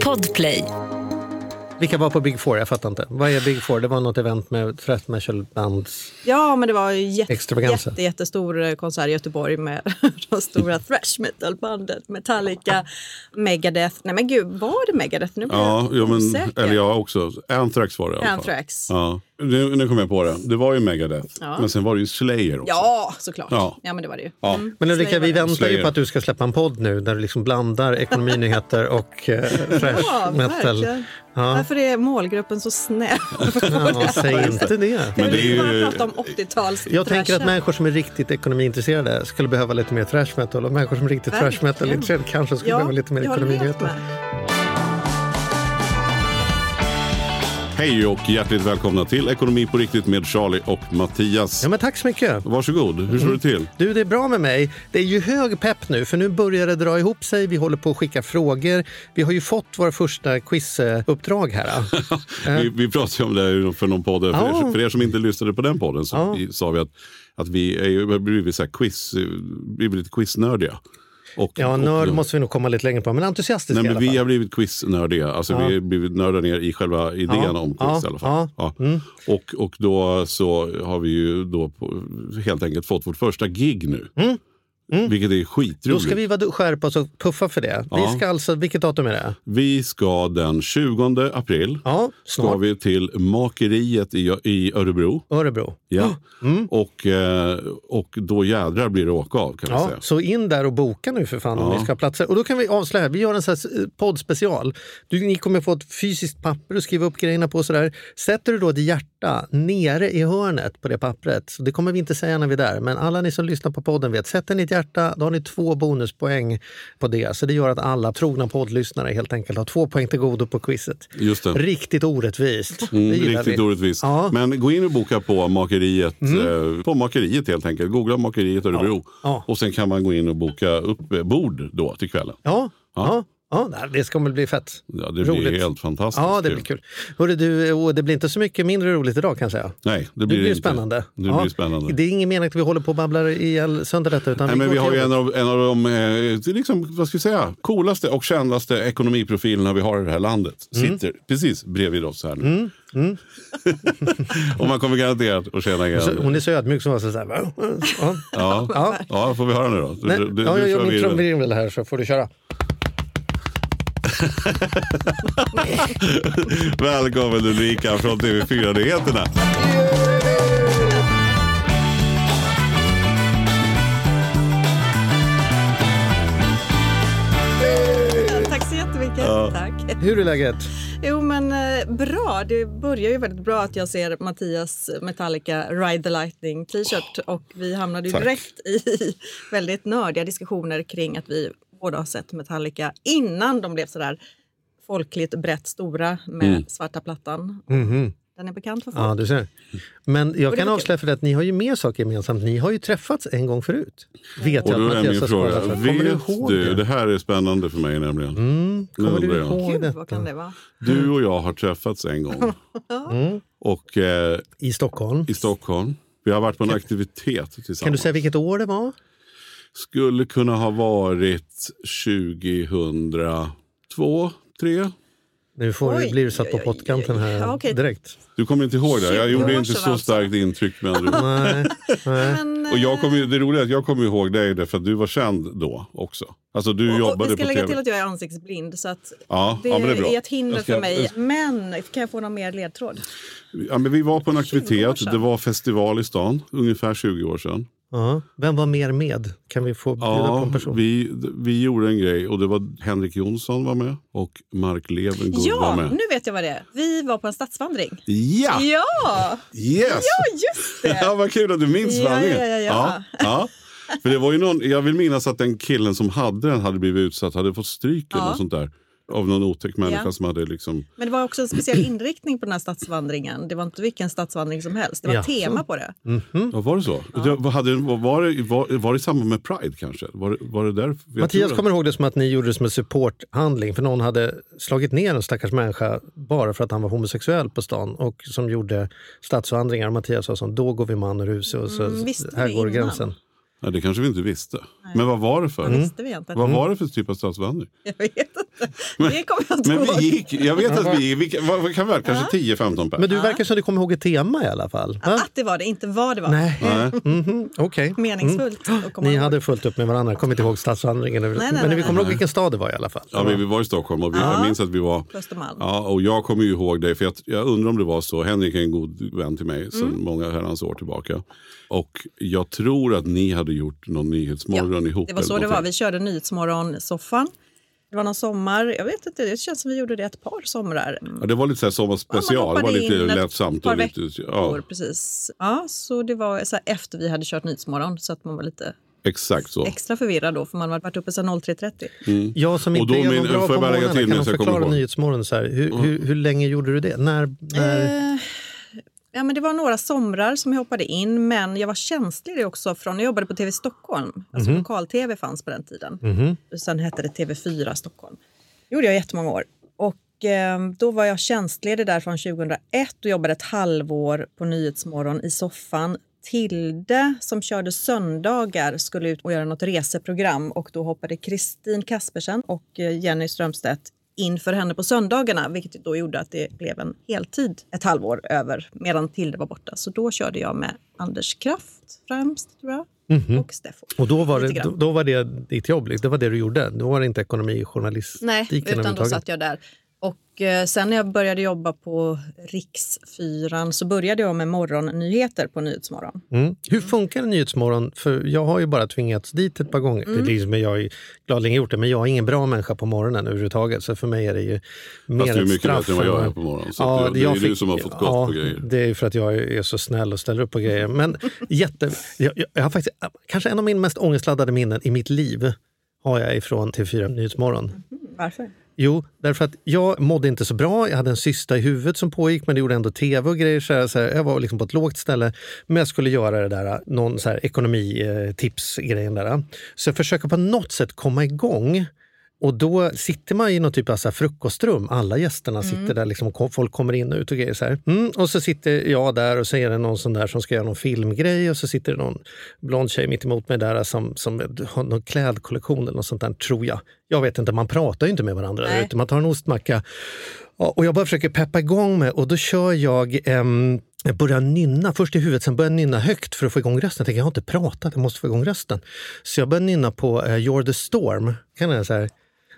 Podplay. Vilka var på Big Four? Jag fattar inte. Vad är Big Four? Det var något event med threat metal bands. Ja, men det var ju jätte, jättestor eh, konsert i Göteborg med de stora thrash metal-banden. Metallica, Megadeth. Nej men gud, var det Megadeth? Nu blir Ja, jag ja men, osäker. eller jag också. Anthrax var det i alla fall. Anthrax. Ja. Nu, nu kom jag på det. Det var ju Megadeth. Ja. Men sen var det ju Slayer också. Ja, såklart. Ja. Ja. men det var det ju. Ja. Mm. Men Ulrika, vi Slayer väntar ju Slayer. på att du ska släppa en podd nu där du liksom blandar ekonominyheter och eh, thrash Ja, metal. verkligen. Ja. Varför är målgruppen så snäll? Ja, säg inte det. Men det är Vi bara ju... prata om 80-tals Jag tänker att människor som är riktigt ekonomiintresserade skulle behöva lite mer thrash metal och människor som är riktigt Verkligen. metal intresserade kanske skulle Ja, behöva lite mer jag håller helt ekonominyheter. Hej och hjärtligt välkomna till Ekonomi på riktigt med Charlie och Mattias. Ja, men tack så mycket. Varsågod, hur står det till? Du, det är bra med mig. Det är ju hög pepp nu, för nu börjar det dra ihop sig. Vi håller på att skicka frågor. Vi har ju fått våra första quizuppdrag här. Vi, vi pratade ju om det för någon podd. För, Ja. er, för er som inte lyssnade på den podden så Ja. sa vi att, att vi är ju, blivit, så här quiz, blivit quiznördiga. Och, Ja, och- nörd måste vi nog komma lite längre på, men entusiastiska Nej, i men alla vi fall. har blivit quiznördiga. Alltså, Ja. Vi har blivit nördar ner i själva idén Ja. om quiz Ja. i alla fall. Ja. Mm. Och, och då så har vi ju då på, helt enkelt fått vårt första gig nu. Mm. Mm. Vilket är Då skitroligt. ska vi vara skärpa oss och puffa för det. Ja. Vi ska alltså, vilket datum är det? Vi ska den 20 april Ja, ska vi till Makeriet i, i Örebro. Örebro. Ja. Mm. Och, eh, och då jädrar blir det åka av kan Ja, säga. så in där och boka nu för fan om Ja. ni ska ha platser. Och då kan vi avslöja, vi gör en sån här poddspecial. Du, ni kommer få ett fysiskt papper och skriva upp grejerna på. Sådär. Sätter du då ett hjärta nere i hörnet på det pappret, så det kommer vi inte säga när vi är där, men alla ni som lyssnar på podden vet, sätter ni ett hjärta, då har ni två bonuspoäng på det. Så det gör att alla trogna poddlyssnare helt enkelt har två poäng till godo på quizet. Just det. Riktigt orättvist. Mm, riktigt vi. orättvist. Ja. Mm. Men gå in och boka på Makeriet, eh, på Makeriet helt enkelt. Googla Makeriet Örebro. Ja. Och sen kan man gå in och boka upp bord då till kvällen. Ja, Ja. Ja. det ska väl bli fett. Ja, det Roligt. blir helt fantastiskt Ja, det blir kul. Hörru, du, och det blir inte så mycket mindre roligt idag kan jag säga. Nej, det Det blir blir inte. spännande. Det Ja. blir spännande. Det är ingen mening att vi håller på och babblar ihjäl sönder detta. Utan Nej, men går vi har ju en av, en av de eh, det liksom, vad ska vi säga, coolaste och kändaste ekonomiprofilerna vi har i det här landet. Mm. Sitter precis bredvid oss här nu. och man kommer garanterat att känna igen hon är så ödmjuk som var så här. va? Ja, Ja. ja. får vi höra nu då? Du- Nej, du- du ja, jag gör min virvel. trumvirvel här så får du köra. Välkommen Ulrika från TV4-nyheterna. Tack så jättemycket. Ja. Tack. Hur är läget? Jo, men eh, bra. Det börjar ju väldigt bra att jag ser Mattias Metallica Ride the Lightning t-shirt och vi hamnade ju Tack. direkt i väldigt nördiga diskussioner kring att vi båda har sett Metallica innan de blev sådär folkligt brett stora med Mm. svarta plattan. Mhm. Den är bekant för folk. Ja, du ser. Men jag kan avslöja för dig att ni har ju mer saker gemensamt. Ni har ju träffats en gång förut. Vet Och jag att Mattias min har för. Kommer du vet ihåg du, det? det här är spännande för mig nämligen. Mm, kommer du ihåg Gud, detta? vad kan det vara? Du och jag har träffats en gång. Mm. Och eh, I Stockholm. i Stockholm. Vi har varit på en aktivitet tillsammans. Kan du säga vilket år det var? Skulle kunna ha varit 2002, 3. Nu får, Oj, blir du satt på pottkanten här Ja, okej. direkt. Du kommer inte ihåg det? Jag 20 gjorde inte så alltså. starkt intryck. Men du. Nej, nej. Men, Och jag kommer, eh, det roliga är att jag kommer ihåg dig därför att du var känd då också. Alltså du och- och jobbade vi ska på lägga TV. till att jag är ansiktsblind så att Ja, det, ja, men det är bra. är ett hinder Jag ska- för mig. Men kan jag få någon mer ledtråd? Ja, men vi var på en 20 år aktivitet. Det var festival i stan, ungefär 20 år sedan. Ja. Vem var mer med? Kan vi få bjuda på Ja, en person? vi, vi gjorde en grej och det var Henrik Jonsson var med och Mark Levengood var Ja, med. nu vet jag vad det är. Vi var på en stadsvandring. Ja! Ja, Yes! ja just det! Ja, vad kul att du minns Ja, vandringen. ja, ja, ja. ja, ja. För det var ju någon, jag vill minnas att den killen som hade den hade blivit utsatt, hade fått stryk eller Ja. något sånt där. Av någon otäck människa Ja. som hade liksom... Men det var också en speciell inriktning på den här stadsvandringen. Det var inte vilken stadsvandring som helst. Det var Jaså? tema på det. Ja, var det så? Det, vad hade, var, var, det, var, var det i samband med Pride kanske? Var, det- var det där? Jag Mattias kommer ihåg det som att ni gjorde det som en supporthandling för någon hade slagit ner en stackars människa bara för att han var homosexuell på stan och som gjorde stadsvandringar. Och Mattias sa som då går vi man ur huset och så Mm, här det går innan? gränsen. Ja, det kanske vi inte visste. Men vad var det för? Det visste vi inte. Vad var det för typ av stadsvandring? Jag vet inte. Det kommer jag inte Men ihåg. vi gick, jag vet att vi, vi vad, vad kan vi vara, kanske 10-15 per. Men du verkar som du kommer ihåg ett tema i alla fall. Va? Att det var det, inte vad det var. Nej. Mhm, okej. Meningsfullt att komma Ni ihåg. hade fullt upp med varandra, kommer inte ihåg stadsvandringen. nej, men nej, vi nej. kommer ihåg vilken stad det var i alla fall. Ja, vi, vi var i Stockholm och vi, Ja. jag minns att vi var... Ja, och jag kommer ju ihåg det, för jag, jag undrar om det var så. Henrik är en god vän till mig sedan många herrans år tillbaka. Och jag tror att ni hade gjort någon nyhetsmorgon ihop. Det var så det var. Vi körde Nyhetsmorgon-soffan. Det var någon sommar, jag vet inte, det känns som vi gjorde det ett par somrar. Mm. Ja, det var lite så här Ja, sommarspecial. det var lite lättsamt. par Och lite, veckor, ja, precis. Ja, så det var så här efter vi hade kört Nyhetsmorgon så att man var lite exakt så. extra förvirrad då för man hade varit uppe sedan 03.30. Jag som inte är någon bra på morgonen, kan du förklara? Nyhetsmorgon? Så här, hur, hur, hur länge gjorde du det? När, när... Eh, ja, men det var några somrar som jag hoppade in men jag var känslig också från, jag jobbade på TV Stockholm, alltså Mhm. lokal-tv fanns på den tiden. Sen hette det TV4 Stockholm. Det gjorde jag jättemånga år. Och eh, då var jag tjänstledig där från 2001 och jobbade ett halvår på Nyhetsmorgon i soffan. Tilde som körde söndagar skulle ut och göra något reseprogram och då hoppade Kristin Kaspersen och eh, Jenny Strömstedt in för henne på söndagarna vilket då gjorde att det blev en heltid ett halvår över medan Tilde var borta. Så då körde jag med Anders Kraft främst tror jag och Steffo. Och då var, det, då, då var det ditt jobb, det var det du gjorde? Då var det inte ekonomijournalistiken Nej, utan då satt jag där. Och eh, sen när jag började jobba på Riksfyran så började jag med morgonnyheter på Nyhetsmorgon. Mm. Hur funkar Nyhetsmorgon? För jag har ju bara tvingats dit ett par gånger. Mm. Det är liksom, jag har ju gladeligen gjort det, men jag är ingen bra människa på morgonen överhuvudtaget. Så för mig är det ju mer Fast du är ett mycket straff. bättre än vad jag är på morgonen. Så att du, det jag är du fick- som har fått gått ja, på grejer. Det är ju för att jag är så snäll och ställer upp på grejer. Men jätte, jag, jag, har faktiskt, kanske en av mina mest ångestladdade minnen i mitt liv har jag ifrån TV4 Nyhetsmorgon. Varför? Jo, därför att jag mådde inte så bra. Jag hade en cysta i huvudet som pågick, men det gjorde ändå tv och grejer. Så här, så här, jag var liksom på ett lågt ställe, men jag skulle göra det där, någon så här ekonomitips-grejen där. Så jag försöker på något sätt komma igång. Och då sitter man i någon typ av så frukostrum. Alla gästerna sitter där, liksom, folk kommer in och ut och grejer. Så. Mm, och så sitter jag där och så är det någon sån där som ska göra någon filmgrej och så sitter det någon blond tjej mitt emot mig där som, som har någon klädkollektion eller något sånt där, tror jag. Jag vet inte, man pratar ju inte med varandra Nej. ute. Man tar en ostmacka och jag bara försöker peppa igång med och då kör jag ehm, jag börjar nynna först i huvudet, sen börjar jag nynna högt för att få igång rösten. Jag tänker, jag har inte pratat, jag måste få igång rösten. Så jag börjar nynna på uh, You're the Storm. Kan jag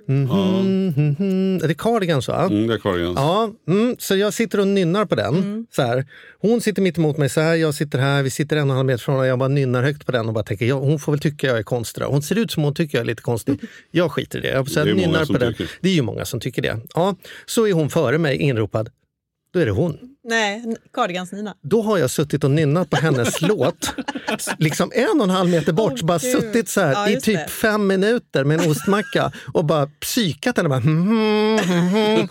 här? Mhm, mhm. Är det Cardigans va? Mm, det är Cardigans. Ja, mm, så jag sitter och nynnar på den. Så här. Hon sitter mitt emot mig så här, jag sitter här, vi sitter en och en halv meter från och jag bara nynnar högt på den och bara tänker, ja, hon får väl tycka jag är konstig. då. Hon ser ut som hon tycker jag är lite konstig. Jag skiter i det. Jag så här, Det är nynnar på den. Det är ju många som tycker det. Ja, så är hon före mig inropad. Då är det hon. Nej, Cardigans-Nina. Då har jag suttit och nynnat på hennes låt, liksom en och en halv meter bort, Åh, bara Gud. suttit så här Ja, i typ det. fem minuter med en ostmacka och bara psykat henne. Bara, "Mhm, mhm."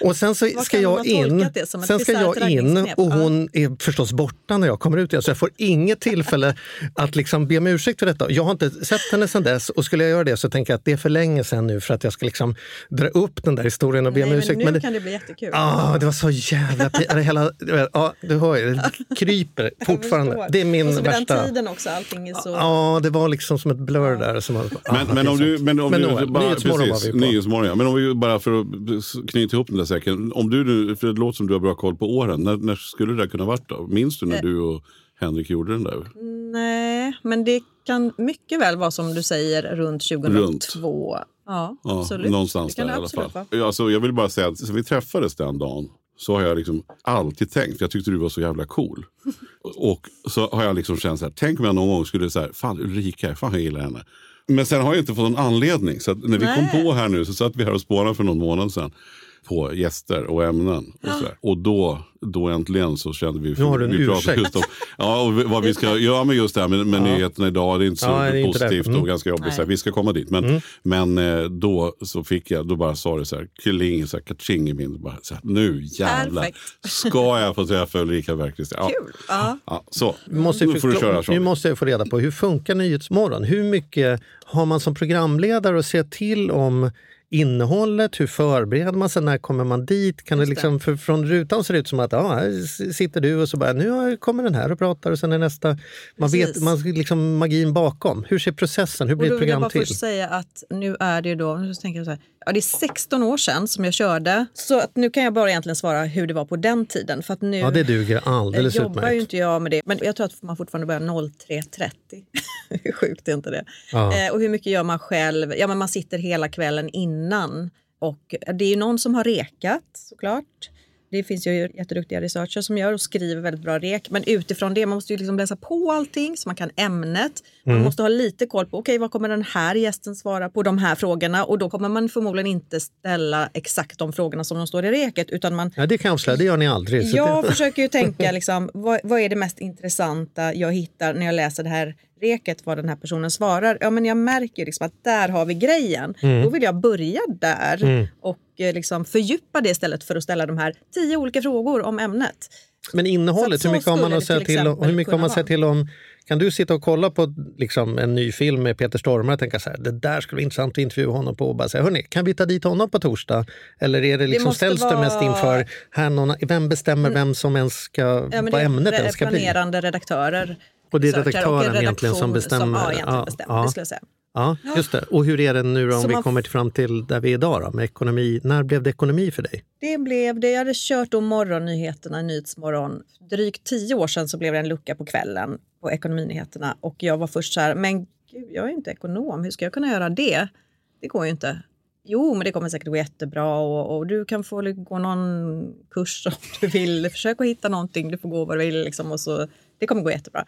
och sen så ska jag in, sen ska jag in och hon är förstås borta när jag kommer ut igen. Så jag får inget tillfälle att liksom be om ursäkt för detta. Jag har inte sett henne sedan dess och skulle jag göra det så tänker jag att det är för länge sedan nu för att jag ska liksom dra upp den där historien och be Nej, om men ursäkt. nu Men det- kan det bli jättekul. Ah, det var så jävla. Hela, ja, du hör ju, det kryper fortfarande. Det är min och så vid värsta... den tiden också, allting är så... Ja, det var liksom som ett blur där. Som var, ah, Men, men om du, men om Men du Noel, bara, Nyhetsmorgon precis, var vi på. Nyhetsmorgon, ja. Men om vi bara för att knyta ihop den där säcken. Om du nu, för det låter som du har bra koll på åren. När, när skulle det där kunna varit då? Minns Eh. du när du och Henrik gjorde den där? Nej, men det kan mycket väl vara som du säger runt 2002. Ja, Ja, absolut. någonstans det kan där i alla absolut fall. vara. Alltså, jag vill bara säga att vi träffades den dagen så har jag liksom alltid tänkt, för jag tyckte du var så jävla cool. Och så har jag liksom känt så här, tänk om jag någon gång skulle säga, fan Ulrika, fan jag gillar henne. Men sen har jag inte fått någon anledning. Så när vi Nej. kom på här nu så satt vi här och spårade för någon månad sedan på gäster och ämnen. Och, så där. och då, då äntligen så kände vi... Nu har du en vi ursäkt. Just om, ja, och vad vi ska göra med just det här med, med nyheterna idag. Det är inte så Ja, är positivt. Mm. och ganska jobbigt. Så här, vi ska komma dit. Men, men eh, då så fick jag, då bara sa det så här, kling, så här, kaching i min. Bara, så här, nu jävlar Perfekt. ska jag få träffa Ulrika Bergqvist. Ja. Kul! Ja. Ja, så, Nu måste, jag nu får du köra nu så. måste jag få reda på hur funkar Nyhetsmorgon? Hur mycket har man som programledare att säga till om innehållet? Hur förbereder man sig? När kommer man dit? Kan det liksom, för från rutan ser det ut som att ja, här sitter du och så bara nu kommer den här och pratar och sen är nästa. Man Precis. vet man, liksom magin bakom. Hur ser processen? Hur Och blir då ett vill jag program bara till? först säga att nu är det då, nu tänker jag så här, ja, det är 16 år sedan som jag körde. Så att nu kan jag bara egentligen svara hur det var på den tiden. För att nu Ja, det duger alldeles jag jobbar ju utmärkt. inte jag med det. Men jag tror att man fortfarande börjar 03.30. Hur sjukt är inte det? Ja. Eh, och hur mycket gör man själv? Ja, men man sitter hela kvällen innan. Och det är ju någon som har rekat såklart. Det finns ju jätteduktiga researchers som gör och skriver väldigt bra rek. Men utifrån det, man måste ju liksom läsa på allting så man kan ämnet. Man Mm. måste ha lite koll på, okej vad kommer den här gästen svara på de här frågorna? Och då kommer man förmodligen inte ställa exakt de frågorna som de står i reket. Utan man, Ja, det kan jag avslöja, det gör ni aldrig. Jag det, försöker ju tänka, liksom, vad, vad är det mest intressanta jag hittar när jag läser det här reket, vad den här personen svarar. Ja, men jag märker ju liksom att där har vi grejen. Mm. Då vill jag börja där och eh, liksom fördjupa det istället för att ställa de här tio olika frågor om ämnet. Men innehållet, hur mycket har man att säga till om? Hur mycket har man säga till om? Kan du sitta och kolla på liksom, en ny film med Peter Stormare och tänka så här, det där skulle vara intressant att intervjua honom på och bara säga, hörni, kan vi ta dit honom på torsdag? Eller är det liksom, ställs det mest vara- Mm. inför, här någon, vem bestämmer vem som ens ska, Ja, vad ämnet ens ska bli? planerande redaktörer. Och det är redaktören en egentligen som bestämmer. egentligen Ja, bestämmer ja. det säga. Ja, just det. Och hur är det nu om Så vi kommer till fram till där vi är idag då, med ekonomi? När blev det ekonomi för dig? Det blev det. Jag hade kört då morgonnyheterna, Nyhetsmorgon. Drygt tio år sedan så blev det en lucka på kvällen på Ekonominyheterna. Och jag var först så här, men gud, jag är inte ekonom. Hur ska jag kunna göra det? Det går ju inte. Jo, men det kommer säkert gå jättebra och, och du kan få gå någon kurs om du vill. Försök att hitta någonting, du får gå vad du vill. Liksom, och så, det kommer gå jättebra.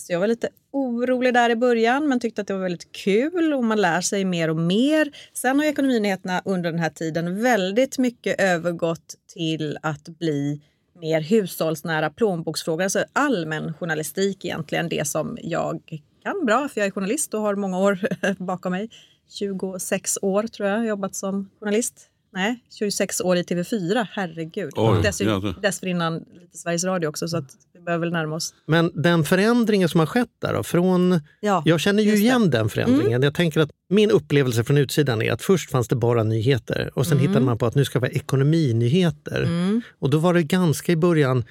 Så jag var lite orolig där i början men tyckte att det var väldigt kul och man lär sig mer och mer. Sen har ju Ekonominyheterna under den här tiden väldigt mycket övergått till att bli mer hushållsnära plånboksfrågor. Alltså allmän journalistik egentligen, det som jag kan bra för jag är journalist och har många år bakom mig. 26 år tror jag jobbat som journalist. Nej, 26 år i TV4, herregud. Oj, och dess, jädrar. dessförinnan lite Sveriges Radio också så att behöver väl närma oss. Men den förändringen som har skett där då, från Ja, Jag känner ju. Mm. igen den förändringen. Jag tänker att min upplevelse från utsidan är att först fanns det bara nyheter och sen Mm. hittade man på att nu ska det vara ekonominyheter. Och då var det ganska i början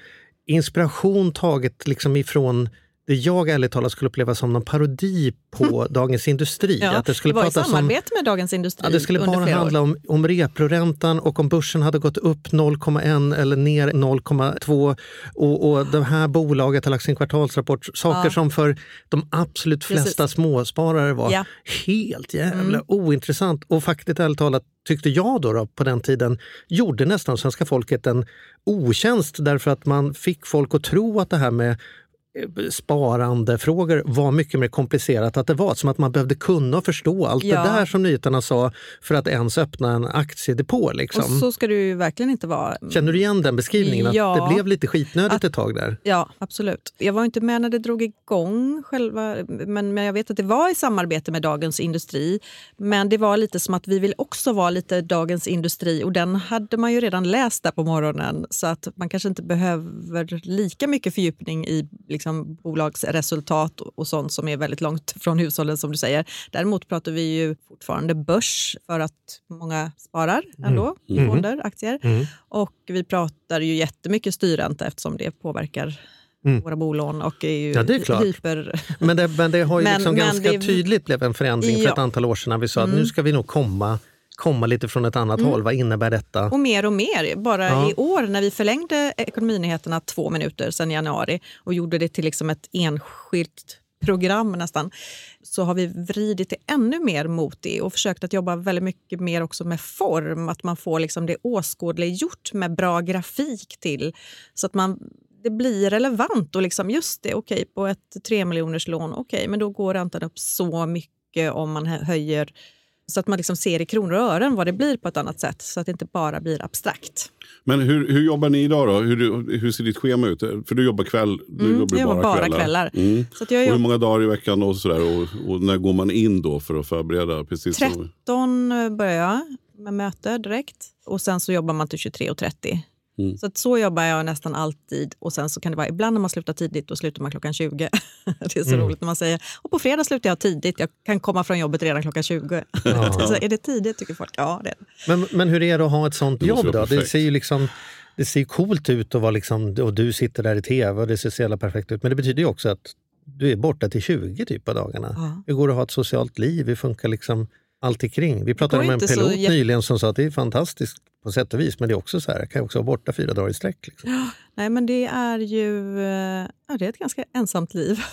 inspiration taget liksom ifrån det jag ärligt talat skulle uppleva som någon parodi på Dagens Industri. Ja, att det skulle det var i pratas om samarbete med Dagens Industri Ja, det skulle bara handla år. om, om reproräntan och om börsen hade gått upp 0,1 eller ner 0,2 och, och det här bolaget har lagt sin kvartalsrapport. Saker Ja. som för de absolut flesta Precis. småsparare var Ja. helt jävla Mm. ointressant. Och faktiskt ärligt talat tyckte jag då, då på den tiden gjorde nästan svenska folket en otjänst därför att man fick folk att tro att det här med sparandefrågor var mycket mer komplicerat att det var. Som att man behövde kunna och förstå allt Ja. det där som nyheterna sa för att ens öppna en aktiedepå. Och Liksom. så ska det ju verkligen inte vara. Känner du igen den beskrivningen? Ja. Att det blev lite skitnödigt Att- ett tag där? Ja, absolut. Jag var inte med när det drog igång själva, men, men jag vet att det var i samarbete med Dagens Industri. Men det var lite som att vi vill också vara lite Dagens Industri och den hade man ju redan läst där på morgonen så att man kanske inte behöver lika mycket fördjupning i liksom, bolagsresultat och, sånt som är väldigt långt från hushållen som du säger. Däremot pratar vi ju fortfarande börs för att många sparar ändå i Mm. fonder, aktier. Mm. Och vi pratar ju jättemycket styrränta eftersom det påverkar Mm. våra bolån och är ju Ja, det är klart. hyper... Men det, men det har ju Men- liksom men ganska det- tydligt blev en förändring för Ja. ett antal år sedan när vi sa att Mm. nu ska vi nog komma, komma lite från ett annat håll. Vad innebär detta? Och mer och mer. Bara Ja. i år när vi förlängde Ekonominyheterna två minuter sedan januari och gjorde det till liksom ett enskilt program nästan, så har vi vridit det ännu mer mot det och försökt att jobba väldigt mycket mer också med form. Att man får liksom det åskådliggjort med bra grafik till så att man det blir relevant och liksom just det, okej på ett 3 miljoners lån, okej men då går räntan upp så mycket om man hö- höjer så att man liksom ser i kronor och ören vad det blir på ett annat sätt så att det inte bara blir abstrakt. Men hur, hur jobbar ni idag då? Hur, hur ser ditt schema ut? För du jobbar kväll, du Mm, jobbar jag bara, jobbar bara kvällar. kvällar. Mm. Så jag Och hur jobb- många dagar i veckan och sådär? Och, och när går man in då för att förbereda? Precis som... 13 börjar jag med möte direkt och sen så jobbar man till 23.30. Så att så jobbar jag nästan alltid. Och sen så kan det vara ibland när man slutar tidigt, då slutar man klockan 20. det är så roligt när man säger, och på fredag slutar jag tidigt, jag kan komma från jobbet redan klockan 20. så är det tidigt tycker folk? Ja, det är det. Men, men hur är det att ha ett sånt jobb då? Det ser ju liksom det ser ju coolt ut att vara liksom, och du sitter där i tv och det ser så jävla perfekt ut. Men det betyder ju också att du är borta till 20 typ på dagarna. Ja. Hur går det att ha ett socialt liv? Hur funkar liksom allt kring? Vi pratade med en så pilot jä- nyligen som sa att det är fantastiskt på sätt och vis, men det är också så här, jag kan också vara borta fyra dagar i sträck. Liksom. Nej, men det är ju eh, ja, det är ett ganska ensamt liv.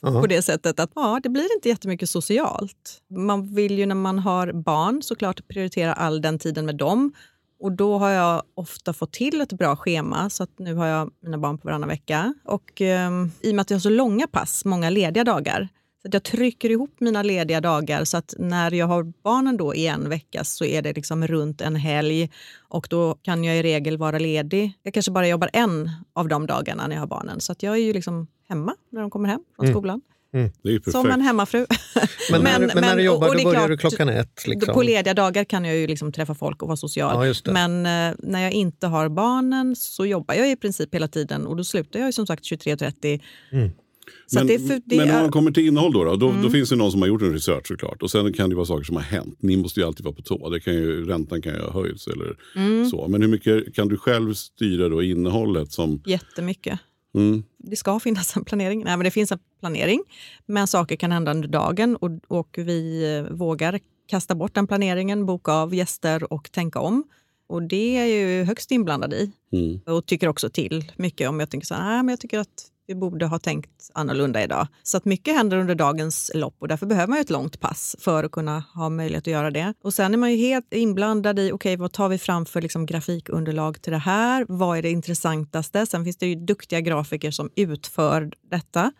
Ja. På det sättet att ja, det blir inte jättemycket socialt. Man vill ju när man har barn såklart prioritera all den tiden med dem. Och då har jag ofta fått till ett bra schema. Så att nu har jag mina barn på varannan vecka. Och ehm, i och med att jag har så långa pass, många lediga dagar. Så att jag trycker ihop mina lediga dagar så att när jag har barnen då i en vecka så är det liksom runt en helg. Och då kan jag i regel vara ledig. Jag kanske bara jobbar en av de dagarna när jag har barnen. Så att jag är ju liksom hemma när de kommer hem från skolan. Det är ju perfekt. Som en hemmafru. Men, när, Men- men, när men- du jobbar och- och då börjar klart, du klockan ett. Liksom. På lediga dagar kan jag ju liksom träffa folk och vara social. Ja. Men eh, när jag inte har barnen så jobbar jag i princip hela tiden och då slutar jag ju som sagt 23.30. Så Men, det för, det men när är, man kommer till innehåll då, då, då, Mm. då finns det någon som har gjort en research såklart. Och sen kan det vara saker som har hänt. Ni måste ju alltid vara på tå. Det kan ju, räntan kan ju ha höjts eller Mm. så. Men hur mycket kan du själv styra då innehållet som... jättemycket. Mm, Det ska finnas en planering. Nej, men det finns en planering, men saker kan hända under dagen och, och vi vågar kasta bort den planeringen, boka av gäster och tänka om. Och det är jag ju högst inblandad i. mm. och tycker också till mycket om jag tänker så här, "Nej, men jag tycker att vi borde ha tänkt annorlunda idag. Så att mycket händer under dagens lopp och därför behöver man ju ett långt pass för att kunna ha möjlighet att göra det. Och sen är man ju helt inblandad i, okej vad tar vi fram för liksom grafikunderlag till det här? Vad är det intressantaste? Sen finns det ju duktiga grafiker som utför detta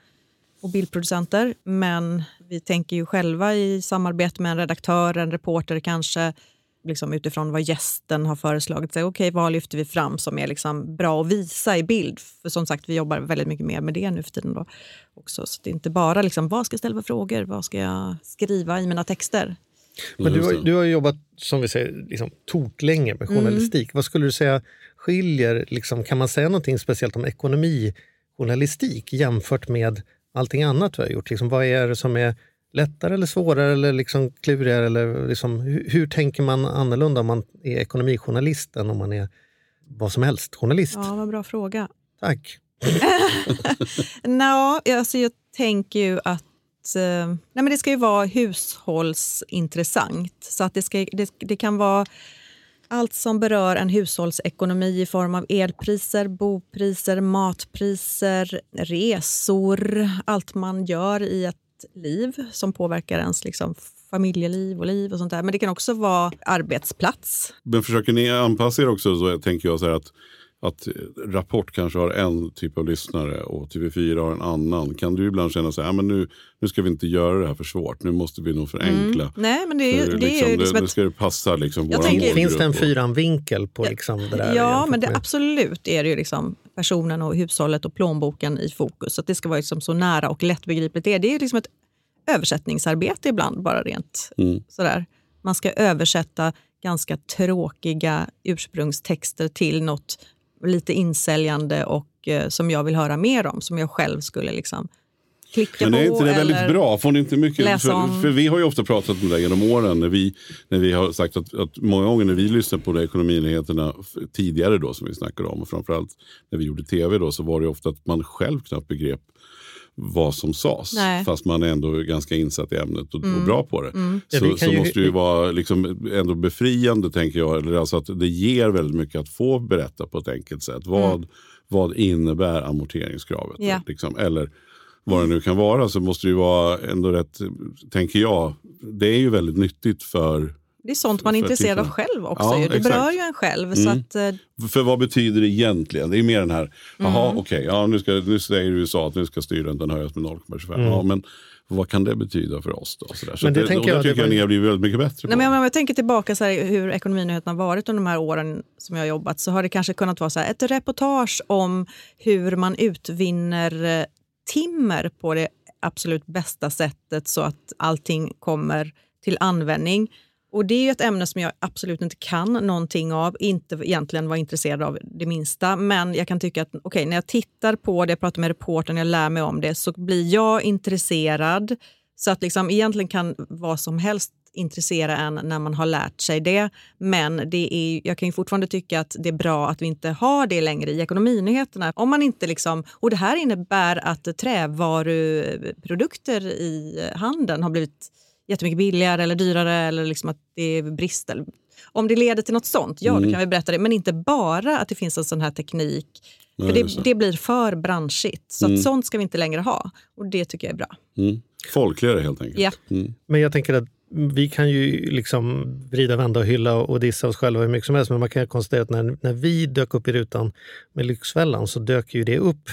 och bildproducenter. Men vi tänker ju själva i samarbete med en redaktör, en reporter kanske, liksom utifrån vad gästen har föreslagit. Okej, okay, vad lyfter vi fram som är liksom bra att visa i bild? För som sagt, vi jobbar väldigt mycket mer med det nu för tiden. Då också. Så det är inte bara liksom, vad ska jag ställa för frågor, vad ska jag skriva i mina texter? Men du, har, du har ju jobbat som vi säger, liksom, toklänge med Mm. journalistik. Vad skulle du säga skiljer, liksom, kan man säga någonting speciellt om ekonomijournalistik jämfört med allting annat du har gjort? Liksom, vad är det som är lättare eller svårare eller liksom klurigare? Eller liksom, hur, hur tänker man annorlunda om man är ekonomijournalist än om man är vad som helst journalist? Ja, vad bra fråga. Tack. Nå, alltså jag tänker ju att eh, nej men det ska ju vara hushållsintressant. Så att det, ska, det, det kan vara allt som berör en hushållsekonomi i form av elpriser, bopriser, matpriser, resor, allt man gör i ett liv som påverkar ens liksom, familjeliv och liv och sånt där. Men det kan också vara arbetsplats. Men försöker ni anpassa er också så tänker jag så här att, att Rapport kanske har en typ av lyssnare och TV4 har en annan. Kan du ibland känna så här, men nu, nu ska vi inte göra det här för svårt, nu måste vi nog förenkla. Nej, men det är, ju- För det är liksom, ju liksom det, nu ett ska det passa liksom Jag tänker- Finns det en fyranvinkel på liksom det där? Ja, men det, absolut är det ju liksom personen och hushållet och plånboken i fokus. Så det ska vara liksom så nära och lättbegripligt. Det är, det är liksom ett översättningsarbete ibland, bara rent Mm. sådär. Man ska översätta ganska tråkiga ursprungstexter till något lite insäljande och eh, som jag vill höra mer om, som jag själv skulle liksom klicka Men på. är inte det väldigt bra? Får ni inte mycket, för, för vi har ju ofta pratat om det genom åren när vi, när vi har sagt att, att många gånger när vi lyssnade på ekonominyheterna tidigare då som vi snackade om och framförallt när vi gjorde tv då så var det ofta att man själv knappt begrep vad som sades. Nej. Mm. Fast man är ändå ganska insatt i ämnet och, och bra på det. Ja, vi Så, kan så ju- måste det ju vara liksom ändå befriande tänker jag. Eller alltså att det ger väldigt mycket att få berätta på ett enkelt sätt. Vad, vad innebär amorteringskravet? Ja. Liksom, eller vad det nu kan vara så måste det ju vara ändå rätt, tänker jag. Det är ju väldigt nyttigt för, Det är sånt man är intresserad av själv också. Ja, ju. det exakt. berör ju en själv. Så Mm. att, eh, för vad betyder det egentligen? Det är mer den här, jaha Mm. okej, ja, nu, ska, nu säger USA att nu ska styrräntan höjas med 0,25. Mm. Ja, men vad kan det betyda för oss då? Sådär. Så Men det det, tänker det jag, det tycker jag ni har blivit väldigt mycket bättre Nej, på. men om jag tänker tillbaka så här, hur ekonominyheterna har varit under de här åren som jag har jobbat så har det kanske kunnat vara så här, ett reportage om hur man utvinner eh, timmer på det absolut bästa sättet så att allting kommer till användning. Och det är ju ett ämne som jag absolut inte kan någonting av, inte egentligen var intresserad av det minsta. Men jag kan tycka att okay, när jag tittar på det, jag pratar med reportern, jag lär mig om det, så blir jag intresserad. Så att liksom egentligen kan vad som helst intressera en när man har lärt sig det. Men det är, jag kan ju fortfarande tycka att det är bra att vi inte har det längre i ekonominyheterna. Om man inte liksom, och det här innebär att trävaruprodukter i handeln har blivit jättemycket billigare eller dyrare eller liksom att det är brist. Om det leder till något sånt, ja mm. då kan vi berätta det. Men inte bara att det finns en sån här teknik. För det, det, blir för branschigt. Så mm. sånt ska vi inte längre ha. Och det tycker jag är bra. Mm. Folkligare helt enkelt. Ja. Mm. Men jag tänker att vi kan ju liksom vrida, vända och hylla och dissa oss själva hur mycket som helst. Men man kan konstatera att när, när vi dök upp i rutan med Lyxfällan så dök ju det upp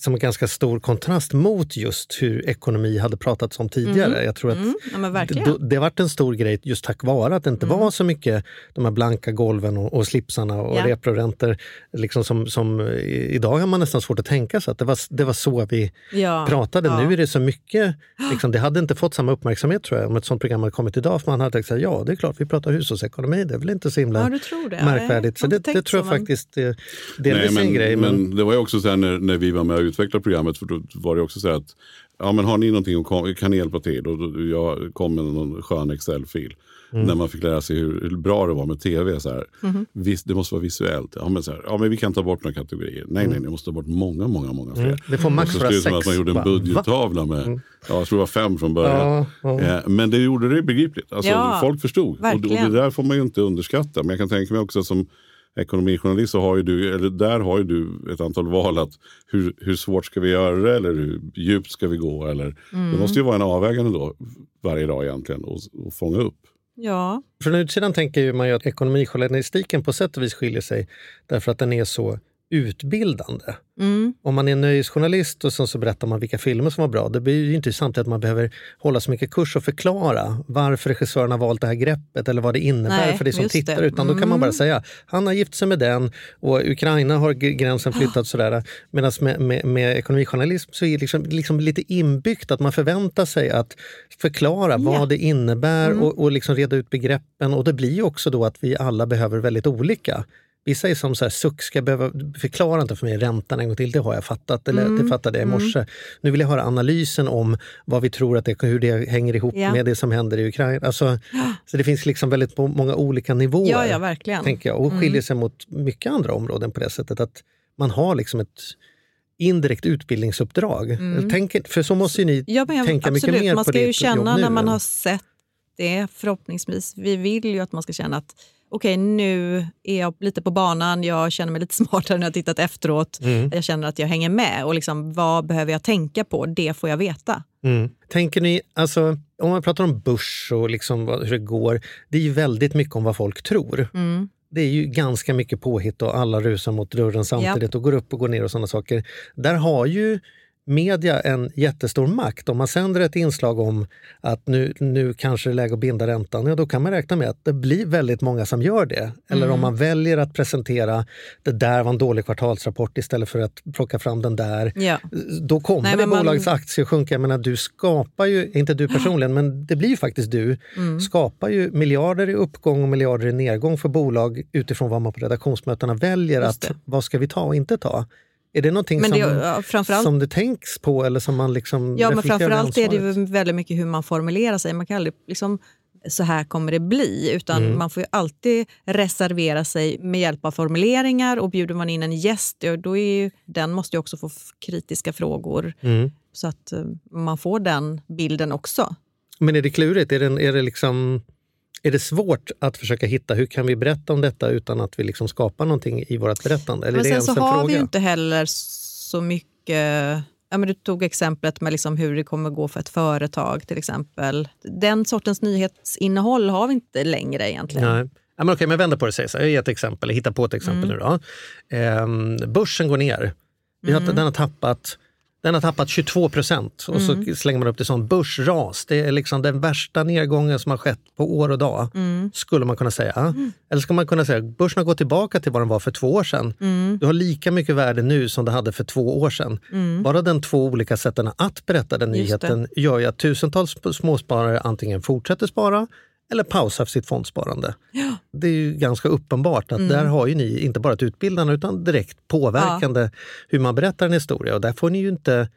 som en ganska stor kontrast mot just hur ekonomi hade pratats om tidigare. Mm. Jag tror att mm. ja, det, det varit en stor grej just tack vare att det inte mm. var så mycket de här blanka golven och, och slipsarna och ja. reproräntor. Liksom som, som, idag har man nästan svårt att tänka sig att det var, det var så vi ja. pratade. Ja. Nu är det så mycket, liksom, det hade inte fått samma uppmärksamhet tror jag om ett sånt program hade kommit idag. För man hade tänkt att ja, det är klart vi pratar hushållsekonomi, det är väl inte så himla märkvärdigt. Så det, det tror jag man... faktiskt är delvis Nej, en grej. Men, men det var ju också så när, när vi var med utveckla programmet för då var det också så att ja, men har ni någonting som kan hjälpa till? Och då, jag kom med någon skön Excel-fil. Mm. När man fick lära sig hur, hur, bra det var med tv. Så här. Mm. Vis, det måste vara visuellt. Ja men, så här, ja, men vi kan ta bort några kategorier. Nej, mm. nej, ni måste ta bort många, många, många fler. Mm. Det får max vara sex. som att man gjorde en budgettavla med, mm. ja, jag tror det var fem från början. Ja, ja. Eh, men det gjorde det begripligt. Alltså, ja, folk förstod. Och, och, det där får man ju inte underskatta. Men jag kan tänka mig också som ekonomijournalist så har ju du, eller där har ju du ett antal val. att hur, hur svårt ska vi göra det eller hur djupt ska vi gå? Eller, mm. Det måste ju vara en avvägande då varje dag egentligen och, och fånga upp. Ja. Från utsidan tänker man ju att ekonomijournalistiken på sätt och vis skiljer sig därför att den är så utbildande. Mm. Om man är nöjesjournalist och så berättar man vilka filmer som var bra, det blir ju inte samtidigt att man behöver hålla så mycket kurs och förklara varför regissören har valt det här greppet eller vad det innebär Nej, för dig som tittar. Det. Utan mm. då kan man bara mm. säga, han har gift sig med den och Ukraina har gränsen flyttat sådär. Medan med, med, med ekonomijournalism så är det liksom, liksom lite inbyggt att man förväntar sig att förklara ja. vad det innebär mm. och, och liksom reda ut begreppen. Och det blir också då att vi alla behöver väldigt olika. Vissa är som så här, suck, ska jag behöva, förklara inte för mig räntan en gång till, det har jag fattat. Eller mm. det fattade jag i mm. morse. Mm. Nu vill jag höra analysen om vad vi tror att det, hur det hänger ihop ja. med det som händer i Ukraina. Alltså, Så det finns liksom väldigt många olika nivåer. Ja, ja, verkligen. Tänker jag, och mm. skiljer sig mot mycket andra områden på det sättet att man har liksom ett indirekt utbildningsuppdrag. Mm. Tänk, för så måste ju ni ja, men, tänka absolut. mycket mer man på ska ju känna när man har sett det, förhoppningsvis. Vi vill ju att man ska känna att okej, okay, nu är jag lite på banan, jag känner mig lite smartare när jag tittat efteråt. Mm. Jag känner att jag hänger med och liksom, vad behöver jag tänka på? Det får jag veta. Mm. Tänker ni, alltså, om man pratar om börs och liksom hur det går, det är ju väldigt mycket om vad folk tror. Mm. Det är ju ganska mycket påhitt och alla rusar mot dörren samtidigt yep. och går upp och går ner och sådana saker. Där har ju media en jättestor makt. Om man sänder ett inslag om att nu, nu kanske det är läge att binda räntan, ja, då kan man räkna med att det blir väldigt många som gör det. Eller mm. om man väljer att presentera det där var en dålig kvartalsrapport istället för att plocka fram den där. Ja. Då kommer Nej, det man... bolagets aktier sjunka. Jag menar, du skapar ju, inte du personligen, men det blir ju faktiskt du, mm. skapar ju miljarder i uppgång och miljarder i nedgång för bolag utifrån vad man på redaktionsmötena väljer att vad ska vi ta och inte ta. Är det någonting men det, som, som det tänks på eller som man liksom Ja, men framförallt är det väldigt mycket hur man formulerar sig. Man kan aldrig liksom, så här kommer det bli. Utan mm. man får alltid reservera sig med hjälp av formuleringar och bjuder man in en gäst, då är ju, den måste ju också få kritiska frågor. Mm. Så att eh, man får den bilden också. Men är det klurigt? Är det, är det liksom är det svårt att försöka hitta hur kan vi berätta om detta utan att vi liksom skapar någonting i vårt berättande? Eller men sen så har fråga? vi ju inte heller så mycket... Ja, men du tog exemplet med liksom hur det kommer gå för ett företag till exempel. Den sortens nyhetsinnehåll har vi inte längre egentligen. Nej. Ja, men okej, men vänder på det. Så jag ger ett exempel, jag hittar på ett exempel mm. nu. Då. Ehm, börsen går ner. Vi har, mm. Den har tappat den har tappat 22 procent och mm. så slänger man upp det som börsras. Det är liksom den värsta nedgången som har skett på år och dag, mm. skulle man kunna säga. Mm. Eller ska man kunna säga att börsen har gått tillbaka till vad den var för två år sedan. Mm. Du har lika mycket värde nu som det hade för två år sedan. Mm. Bara den två olika sätten att berätta den nyheten gör ju att tusentals småsparare antingen fortsätter spara eller pausa sitt fondsparande. Ja. Det är ju ganska uppenbart att mm. där har ju ni inte bara ett utbildande utan direkt påverkande ja. hur man berättar en historia. Och där får ni ju inte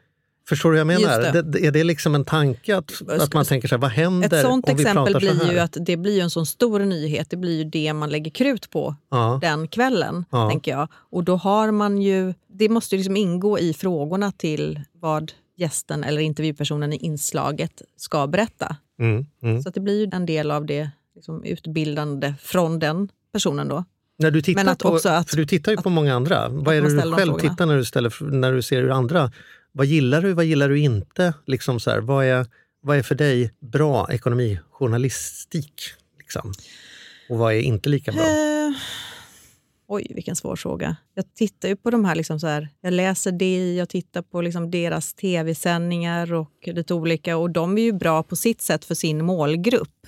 Förstår du vad jag menar? Det, är det liksom en tanke att, att man tänker så här, vad händer Ett sånt om vi exempel blir ju att det blir en sån stor nyhet. Det blir ju det man lägger krut på ja. den kvällen. Ja. tänker jag. Och då har man ju, det måste ju liksom ingå i frågorna till vad gästen eller intervjupersonen i inslaget ska berätta. Mm, mm. Så det blir ju en del av det liksom, utbildande från den personen då. När du tittar Men att på, att, för du tittar ju på många andra. Vad är det du själv tittar när du, ställer, när du ser hur andra... Vad gillar du, vad gillar du inte? Liksom så här, vad, är, vad är för dig bra ekonomijournalistik? Liksom? Och vad är inte lika bra? Uh, oj, vilken svår fråga. Jag tittar ju på de här, liksom så här jag läser det, jag tittar på liksom deras tv-sändningar och lite olika och de är ju bra på sitt sätt för sin målgrupp.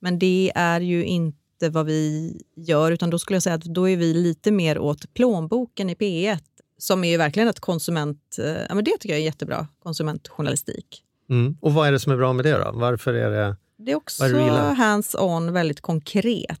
Men det är ju inte vad vi gör, utan då skulle jag säga att då är vi lite mer åt plånboken i P1 som är ju verkligen ett konsument... Eh, ja, men det tycker jag är jättebra konsumentjournalistik. Mm. Och vad är det som är bra med det då? Varför är det... Det är också hands-on, väldigt konkret.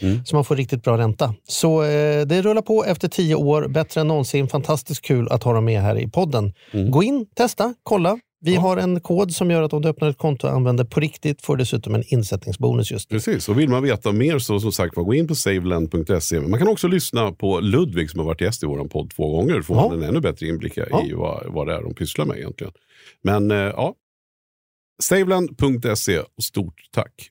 Mm. Så man får riktigt bra ränta. Så eh, det rullar på efter tio år, bättre än någonsin. Fantastiskt kul att ha dem med här i podden. Mm. Gå in, testa, kolla. Vi ja. har en kod som gör att om du öppnar ett konto och använder på riktigt får du dessutom en insättningsbonus just nu. Precis, och vill man veta mer så som sagt gå in på saveland.se. Man kan också lyssna på Ludvig som har varit gäst i vår podd två gånger. Då får ja. man en ännu bättre inblick ja. i vad, vad det är de pysslar med egentligen. Men eh, ja, Saveland.se och stort tack.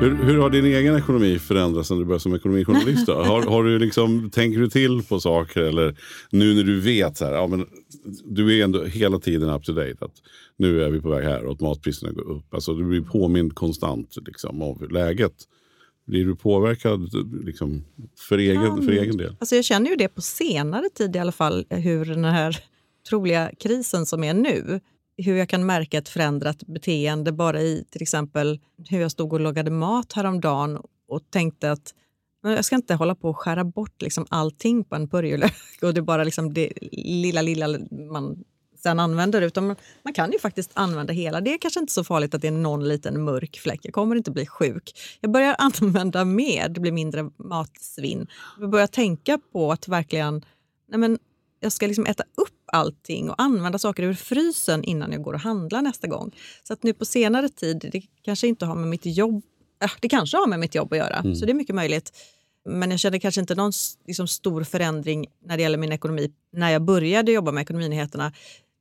Hur, hur, har din egen ekonomi förändrats sen du började som ekonomijournalist? Har, har du liksom, tänker du till på saker eller nu när du vet så här, ja, men du är ändå hela tiden up to date. Att nu är vi på väg här och att matpriserna går upp. Alltså, du blir påmind konstant liksom, av läget. Blir du påverkad liksom, för, egen, för egen del? Alltså jag känner ju det på senare tid i alla fall, hur den här troliga krisen som är nu, hur jag kan märka ett förändrat beteende bara i till exempel hur jag stod och lagade mat häromdagen och tänkte att jag ska inte hålla på och skära bort liksom allting på en purjolök och det är bara liksom det lilla, lilla man sen använder. Utan man kan ju faktiskt använda hela. Det är kanske inte så farligt att det är någon liten mörk fläck. Jag kommer inte bli sjuk. Jag börjar använda mer, det blir mindre matsvinn. Jag börjar tänka på att verkligen nej men, jag ska liksom äta upp allting och använda saker ur frysen innan jag går och handlar nästa gång. Så att nu på senare tid, det kanske inte har med mitt jobb äh, det kanske har med mitt jobb att göra, mm. så det är mycket möjligt. Men jag känner kanske inte någon liksom, stor förändring när det gäller min ekonomi när jag började jobba med Ekonominyheterna.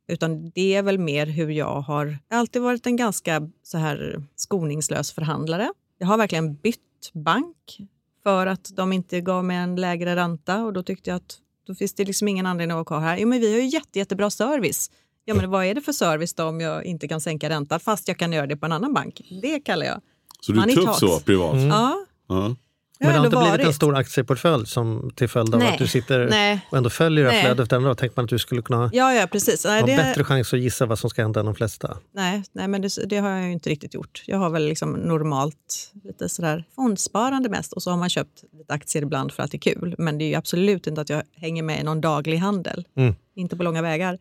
Utan det är väl mer hur jag har... Jag har alltid varit en ganska så här skoningslös förhandlare. Jag har verkligen bytt bank för att de inte gav mig en lägre ränta och då tyckte jag att då finns det liksom ingen anledning att vara kvar här. Jo, men vi har ju jätte, jättebra service. Ja, men vad är det för service då om jag inte kan sänka räntan fast jag kan göra det på en annan bank? Det kallar jag Så du är tuff så privat? Mm. Ja. ja. Men det har inte varit. blivit en stor aktieportfölj som till följd av Nej. att du sitter Nej. och ändå följer det här flödet Tänker man att du skulle kunna ja, ja, precis. Nej, ha det... bättre chans att gissa vad som ska hända än de flesta? Nej, nej men det, det, har jag inte riktigt gjort. Jag har väl liksom normalt lite sådär fondsparande mest och så har man köpt lite aktier ibland för att det är kul. Men det är absolut inte att jag hänger med i någon daglig handel. Mm. Inte på långa vägar.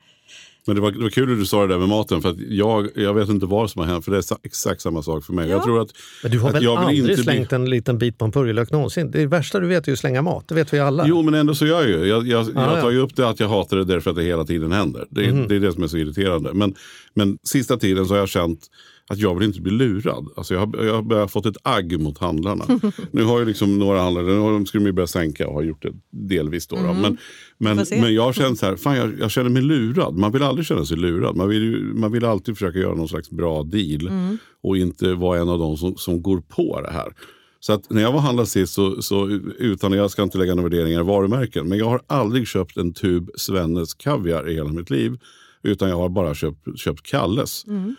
Men det var, det var kul att du sa det där med maten. För att jag, jag vet inte vad som har hänt, för det är exakt samma sak för mig. Ja. Jag tror att, Men du har väl aldrig slängt bli... en liten bit på en purjolök någonsin? Det värsta du vet är ju att slänga mat, det vet vi alla. Jo, men ändå så gör jag ju. Jag, jag, ah, jag tar ju upp det att jag hatar det därför att det hela tiden händer. Det, mm. det är det som är så irriterande. Men, men sista tiden så har jag känt att jag vill inte bli lurad. Alltså jag, har, jag har fått ett agg mot handlarna. nu har ju liksom några handlare, nu de skulle de börja sänka och har gjort det delvis. Då, mm. Men, men, men jag känt så här, fan jag, jag, känner mig lurad. Man vill aldrig känna sig lurad. Man vill, man vill alltid försöka göra någon slags bra deal. Mm. Och inte vara en av dem som, som går på det här. Så att när jag var handlad sist, så, så, utan jag ska inte lägga några värderingar i varumärken, men jag har aldrig köpt en tub Svennes kaviar i hela mitt liv. Utan jag har bara köpt, köpt Kalles. Mm.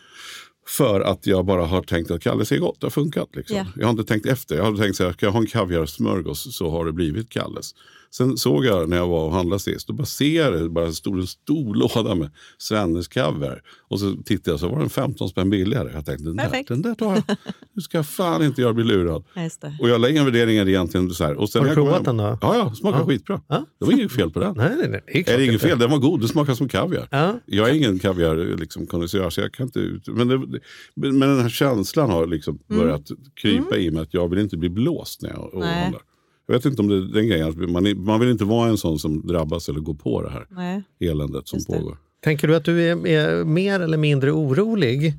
För att jag bara har tänkt att Kalles är gott, det har funkat. Liksom. Yeah. Jag har inte tänkt efter. Jag har tänkt att ska jag ha en kaviarsmörgås så har det blivit Kalles. Sen såg jag när jag var och handlade sist, då bara ser jag det, bara stod en stor låda med Svennes kaviar. Och så tittade jag så var den 15 spänn billigare. Jag tänkte den där, den där tar jag. Nu ska jag fan inte jag bli lurad. Och jag la inga värderingar egentligen. Så här. Och sen har du provat den då? Ja, ja smakade ja. skitbra. Ja. Det var inget fel på den. Nej, nej, nej. Det är, är inget fel, den var god. Det smakar som kaviar. Ja. Jag är ingen kaviar liksom, kondensör, så jag kan inte ut. Men, det, men den här känslan har liksom mm. börjat krypa mm. i mig att jag vill inte bli blåst när jag handlar. Jag vet inte om det är den grejen. Man, man vill inte vara en sån som drabbas eller går på det här Nej. eländet som pågår. Tänker du att du är, är, mer eller mindre orolig?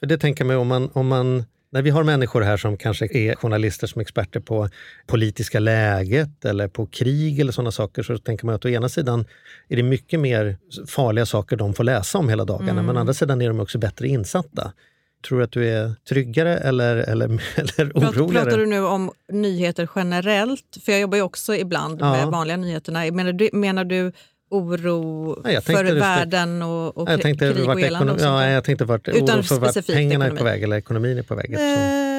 För det tänker man om man, om man när vi har människor här som kanske är journalister som är experter på politiska läget eller på krig eller sådana saker så tänker man att å ena sidan är det mycket mer farliga saker de får läsa om hela dagarna mm. men å andra sidan är de också bättre insatta. Tror du att du är tryggare eller, eller, eller oroligare? Pratar du nu om nyheter generellt? För jag jobbar ju också ibland ja. med vanliga nyheterna. Menar du, menar du oro ja, för världen och, och jag tänkte krig och elände? Ja, jag tänkte vart, Utan oro för vart pengarna ekonomi. är på väg eller ekonomin är på väg. Eh,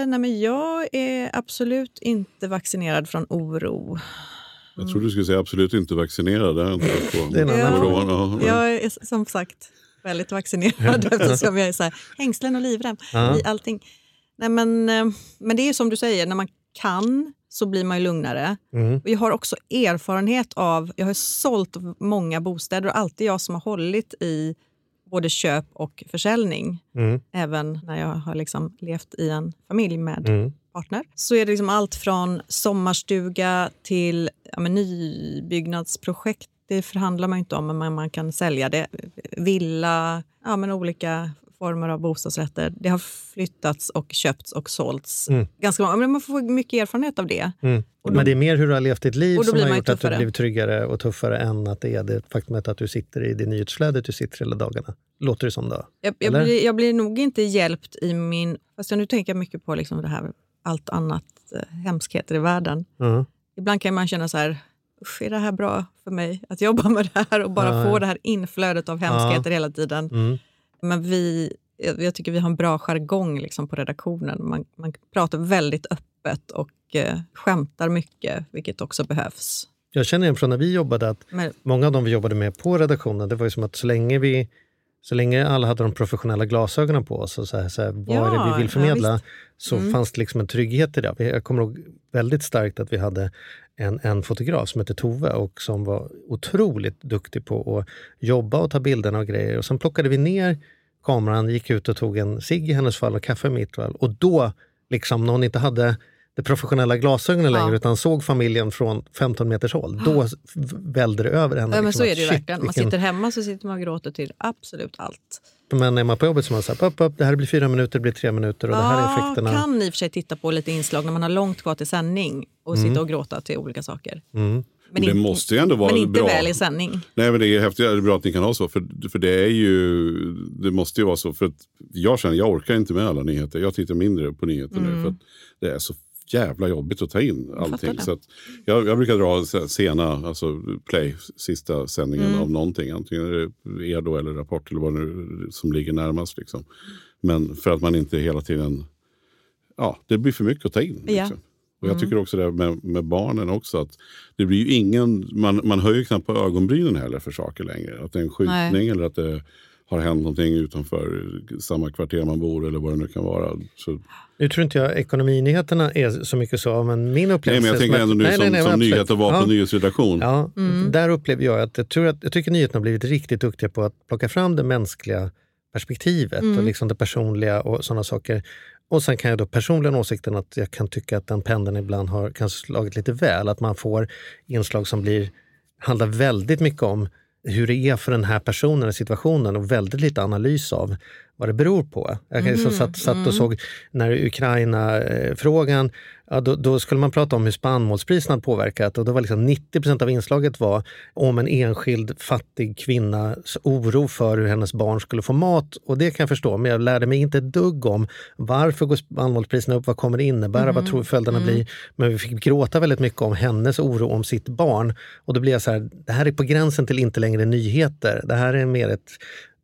nej, men jag är absolut inte vaccinerad från oro. Jag tror du skulle säga absolut inte vaccinerad. Det är inte på det är en annan ja, Jag är som sagt väldigt vaccinerad eftersom jag är så här, hängslen och livrem ja. i allting. Nej, men, eh, men det är som du säger, när man kan så blir man ju lugnare. Mm. Jag har också erfarenhet av, jag har sålt många bostäder och alltid jag som har hållit i både köp och försäljning. Mm. Även när jag har liksom levt i en familj med mm. partner. Så är det liksom allt från sommarstuga till ja, nybyggnadsprojekt det förhandlar man inte om, men man kan sälja det. Villa, ja, men olika former av bostadsrätter. Det har flyttats och köpts och sålts. Mm. Ganska många, men man får mycket erfarenhet av det. Mm. Då, men det är mer hur du har levt ditt liv som har gjort att du blivit tryggare och tuffare än att det är det faktumet att du sitter i det nyhetsflödet du sitter hela dagarna. Låter det som då? Jag, jag, blir, jag blir nog inte hjälpt i min... Fast jag nu tänker jag mycket på liksom det här allt annat eh, hemskheter i världen. Mm. Ibland kan man känna så här, usch, är det här bra för mig att jobba med det här och bara ja. få det här inflödet av hemskheter hela tiden. Mm. Men vi, jag tycker vi har en bra jargong liksom på redaktionen. Man, man pratar väldigt öppet och eh, skämtar mycket, vilket också behövs. Jag känner igen från när vi jobbade att Men, många av dem vi jobbade med på redaktionen, det var ju som att så länge vi så länge alla hade de professionella glasögonen på oss och så här, så här, vad ja, är det vi vill förmedla, ja, så mm. fanns det liksom en trygghet i det. Jag kommer ihåg väldigt starkt att vi hade en, en fotograf som hette Tove och som var otroligt duktig på att jobba och ta bilderna och grejer. Och sen plockade vi ner kameran, gick ut och tog en cigg i hennes fall och kaffe i mitt fall. Och då, liksom, när hon inte hade de professionella glasögonen ja. längre utan såg familjen från 15 meters håll. Då välde det över henne. Ja, men liksom, så är det ju verkligen. Man sitter hemma så sitter man och gråter till absolut allt. Men är man på jobbet så är man så här, upp, upp, det här blir fyra minuter, det blir tre minuter och ja, det här är effekterna. kan i och för sig titta på lite inslag när man har långt kvar till sändning och mm. sitta och gråta till olika saker. Mm. Men, det in, måste ju ändå vara men inte bra. väl i sändning. Nej, men det är häftigt. Det är bra att ni kan ha så. För, för det är ju, det måste ju vara så. För att jag känner, jag orkar inte med alla nyheter. Jag tittar mindre på nyheter mm. nu. För att det är så jävla jobbigt att ta in allting. Så jag, jag, brukar dra sena, alltså play, sista sändningen mm. av någonting. Antingen är det er då eller Rapport eller vad nu som ligger närmast. Liksom. Men för att man inte hela tiden, ja det blir för mycket att ta in. Liksom. Och jag tycker också det med, med barnen också. att det blir ju ingen, man, man höjer knappt på ögonbrynen heller för saker längre. Att det är en skjutning Nej. eller att det har hänt någonting utanför samma kvarter man bor eller vad det nu kan vara. Så... Nu tror inte jag ekonominyheterna är så mycket så, men min upplevelse... Nej, men jag tänker ändå nu nej, som, nej, nej, som nyheter var på ja. nyhetsredaktion. Ja, mm. Där upplever jag att jag, tror att jag tycker nyheterna har blivit riktigt duktiga på att plocka fram det mänskliga perspektivet mm. och liksom det personliga och sådana saker. Och sen kan jag då personligen åsikten att jag kan tycka att den pendeln ibland har kanske slagit lite väl. Att man får inslag som blir, handlar väldigt mycket om hur det är för den här personen i situationen och väldigt lite analys av vad det beror på. Jag mm, satt, satt och mm. såg när Ukraina-frågan, ja, då, då, skulle man prata om hur spannmålspriserna påverkat och då var liksom 90% av inslaget var om en enskild fattig kvinnas oro för hur hennes barn skulle få mat. Och det kan jag förstå, men jag lärde mig inte ett dugg om varför går spannmålspriserna upp, vad kommer det innebära, mm, vad tror följderna mm. blir. Men vi fick gråta väldigt mycket om hennes oro om sitt barn. Och då blev jag så här, det här är på gränsen till inte längre nyheter. Det här är mer ett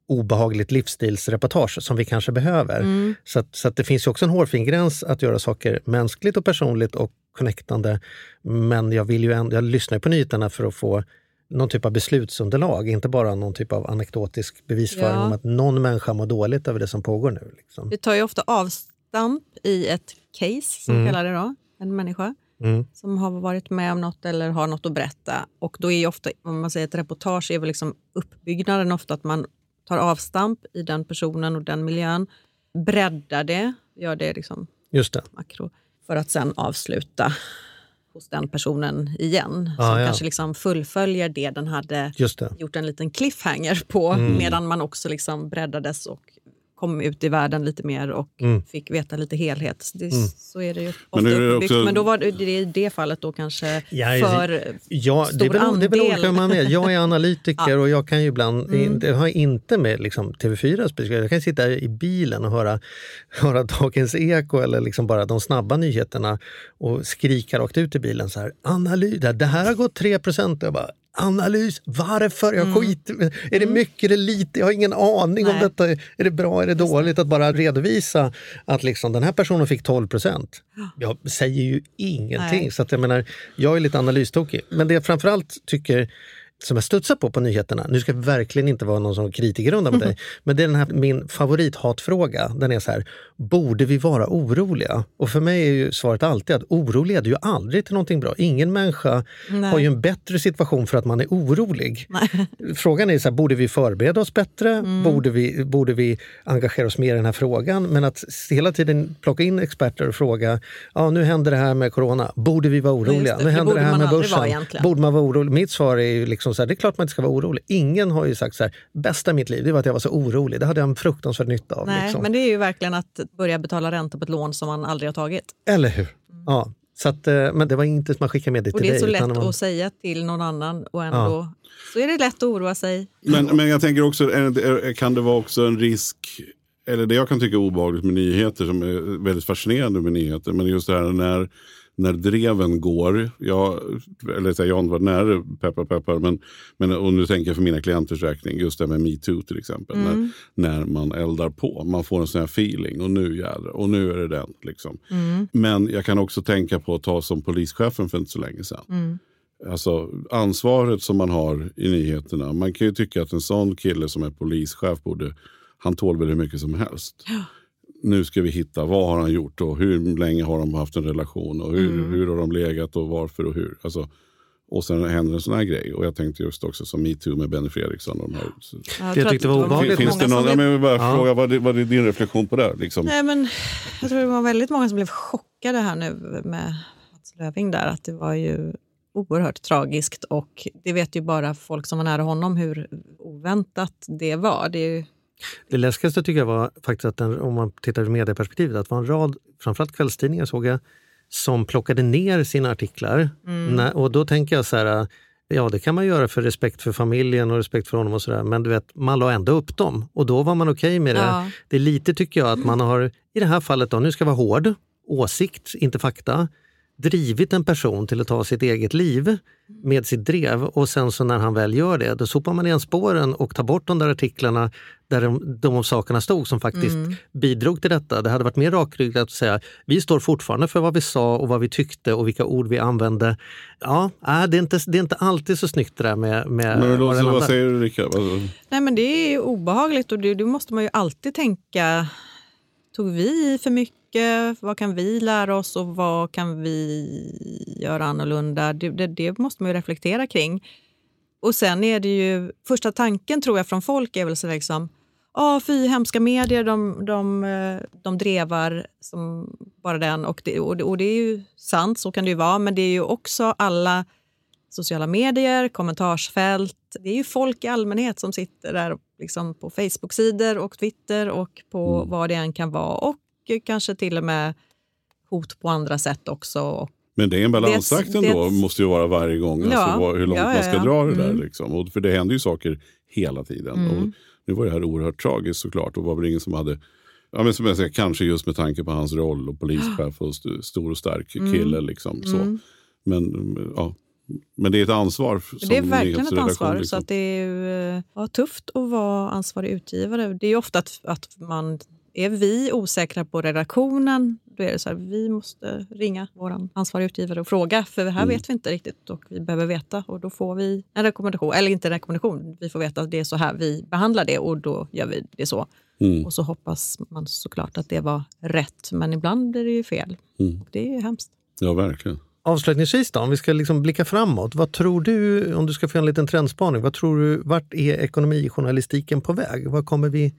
obehagligt livsstilsreportage som vi kanske behöver. Mm. Så, att, så att det finns också en hårfin gräns att göra saker mänskligt och personligt och connectande. Men jag, vill ju ändå, jag lyssnar på nyheterna för att få någon typ av beslutsunderlag, inte bara någon typ av anekdotisk bevisföring ja. om att någon människa mår dåligt över det som pågår nu. Liksom. Vi tar ju ofta avstamp i ett case, som mm. kallar det då, en människa. Mm. som har varit med om något eller har något att berätta. Och då är ofta, om man säger ett reportage, är väl liksom uppbyggnaden ofta att man tar avstamp i den personen och den miljön, breddar det, gör det liksom Just det. makro, för att sen avsluta hos den personen igen. Ah, som ja. kanske liksom fullföljer det den hade gjort en liten cliffhanger på mm. medan man också liksom breddades och kom ut i världen lite mer och mm. fick veta lite helhet. Det, mm. Så är det ju ofta men, är också... men då var det i det fallet då kanske ja, för ja, stor det beror, andel. Det beror man är. Jag är analytiker ja. och jag kan ju ibland, mm. det har inte med liksom TV4 speciellt, jag kan sitta i bilen och höra, höra Dagens Eko eller liksom bara de snabba nyheterna och skrika rakt ut i bilen så här, analys, det här har gått 3 procent. Jag bara, analys. Varför? Jag mm. skit, är det mm. mycket, det lite? Jag har ingen aning Nej. om detta. Är det bra, är det dåligt? Att bara redovisa att liksom, den här personen fick 12 procent. Jag säger ju ingenting. Nej. Så att jag menar, jag är lite analystokig. Men det jag framförallt tycker som jag studsar på på nyheterna, nu ska jag verkligen inte vara någon som kritikerrunda med dig, men det är den här, min favorithatfråga. Den är så här, borde vi vara oroliga? Och för mig är ju svaret alltid att oro leder ju aldrig till någonting bra. Ingen människa Nej. har ju en bättre situation för att man är orolig. Nej. Frågan är, så här, borde vi förbereda oss bättre? Mm. Borde, vi, borde vi engagera oss mer i den här frågan? Men att hela tiden plocka in experter och fråga, ja nu händer det här med corona, borde vi vara oroliga? Nu händer det, det här med börsen, borde man vara orolig? Mitt svar är ju liksom så här, det är klart man inte ska vara orolig. Ingen har ju sagt så här, bästa i mitt liv det var att jag var så orolig. Det hade jag en fruktansvärd nytta av. Nej, liksom. men det är ju verkligen att börja betala ränta på ett lån som man aldrig har tagit. Eller hur? Mm. Ja. Så att, eh, men det var inte som att skicka med det till dig. Och det är dig, så lätt man... att säga till någon annan och ändå ja. så är det lätt att oroa sig. Men, men jag tänker också, kan det vara också en risk eller det jag kan tycka är obehagligt med nyheter som är väldigt fascinerande med nyheter. Men just det här när när dreven går, jag, eller jag har inte varit nära peppar peppar, men, men och nu tänker jag för mina klienters räkning, just det med metoo till exempel. Mm. När, när man eldar på, man får en sån här feeling och nu jädrar, och nu är det den. Liksom. Mm. Men jag kan också tänka på att ta som polischefen för inte så länge sedan. Mm. Alltså ansvaret som man har i nyheterna. Man kan ju tycka att en sån kille som är polischef borde, han tål väl hur mycket som helst. Ja nu ska vi hitta vad har han gjort och hur länge har de haft en relation och hur, mm. hur har de legat och varför och hur. Alltså, och sen händer en sån här grej. Och jag tänkte just också som metoo med Benny Fredriksson. De här, jag, jag tyckte det var obehagligt. Finns det någon, vill... jag vill bara ja. fråga, vad är, vad är din reflektion på det? Liksom? Nej, men, jag tror det var väldigt många som blev chockade här nu med Mats Löfving där. Att det var ju oerhört tragiskt och det vet ju bara folk som var nära honom hur oväntat det var. Det är ju det läskigaste tycker jag var faktiskt att den, om man tittar ur medieperspektivet, att det var en rad, framförallt kvällstidningar såg jag, som plockade ner sina artiklar. Mm. När, och då tänker jag så här, ja det kan man göra för respekt för familjen och respekt för honom och sådär, men du vet, man la ändå upp dem och då var man okej okay med det. Ja. Det är lite tycker jag att man har, i det här fallet då, nu ska jag vara hård, åsikt, inte fakta. Drivit en person till att ta sitt eget liv med sitt drev och sen så när han väl gör det, då sopar man igen spåren och tar bort de där artiklarna där de, de sakerna stod som faktiskt mm. bidrog till detta. Det hade varit mer rakryggat att säga vi står fortfarande för vad vi sa och vad vi tyckte och vilka ord vi använde. Ja, det är inte, det är inte alltid så snyggt det där med... med men vad, vad säger du Rika? Nej men det är obehagligt och det, det måste man ju alltid tänka. Tog vi i för mycket? Vad kan vi lära oss och vad kan vi göra annorlunda? Det, det, det måste man ju reflektera kring. Och sen är det ju, första tanken tror jag från folk är väl så liksom, ja fy hemska medier, de, de, de drevar som bara den. Och det, och, det, och det är ju sant, så kan det ju vara, men det är ju också alla sociala medier, kommentarsfält. Det är ju folk i allmänhet som sitter där liksom på Facebook-sidor och Twitter och på mm. vad det än kan vara. Och kanske till och med hot på andra sätt också. Men det är en balansakt ändå, det, måste ju vara varje gång, alltså ja, alltså, hur långt ja, ja, man ska dra det där. Mm. Liksom. Och för det händer ju saker hela tiden. Mm. Och nu var det här oerhört tragiskt såklart och var väl ingen som hade Ja, men som jag säger, kanske just med tanke på hans roll och polischef och st stor och stark mm. kille. Liksom, så. Mm. Men, ja, men det är ett ansvar. det är verkligen ett ansvar. Liksom. Så att det är ja, tufft att vara ansvarig utgivare. Det är ofta att, att man är vi osäkra på redaktionen, då är det så här, vi måste ringa vår ansvariga utgivare och fråga, för här mm. vet vi inte riktigt och vi behöver veta. Och då får vi en rekommendation, eller inte en rekommendation, vi får veta att det är så här vi behandlar det och då gör vi det så. Mm. Och så hoppas man såklart att det var rätt, men ibland blir det ju fel. Mm. Och det är ju hemskt. Ja, verkligen. Avslutningsvis då, om vi ska liksom blicka framåt. Vad tror du, om du ska få en liten trendspaning, vad tror du, vart är ekonomijournalistiken på väg? Vad kommer vi,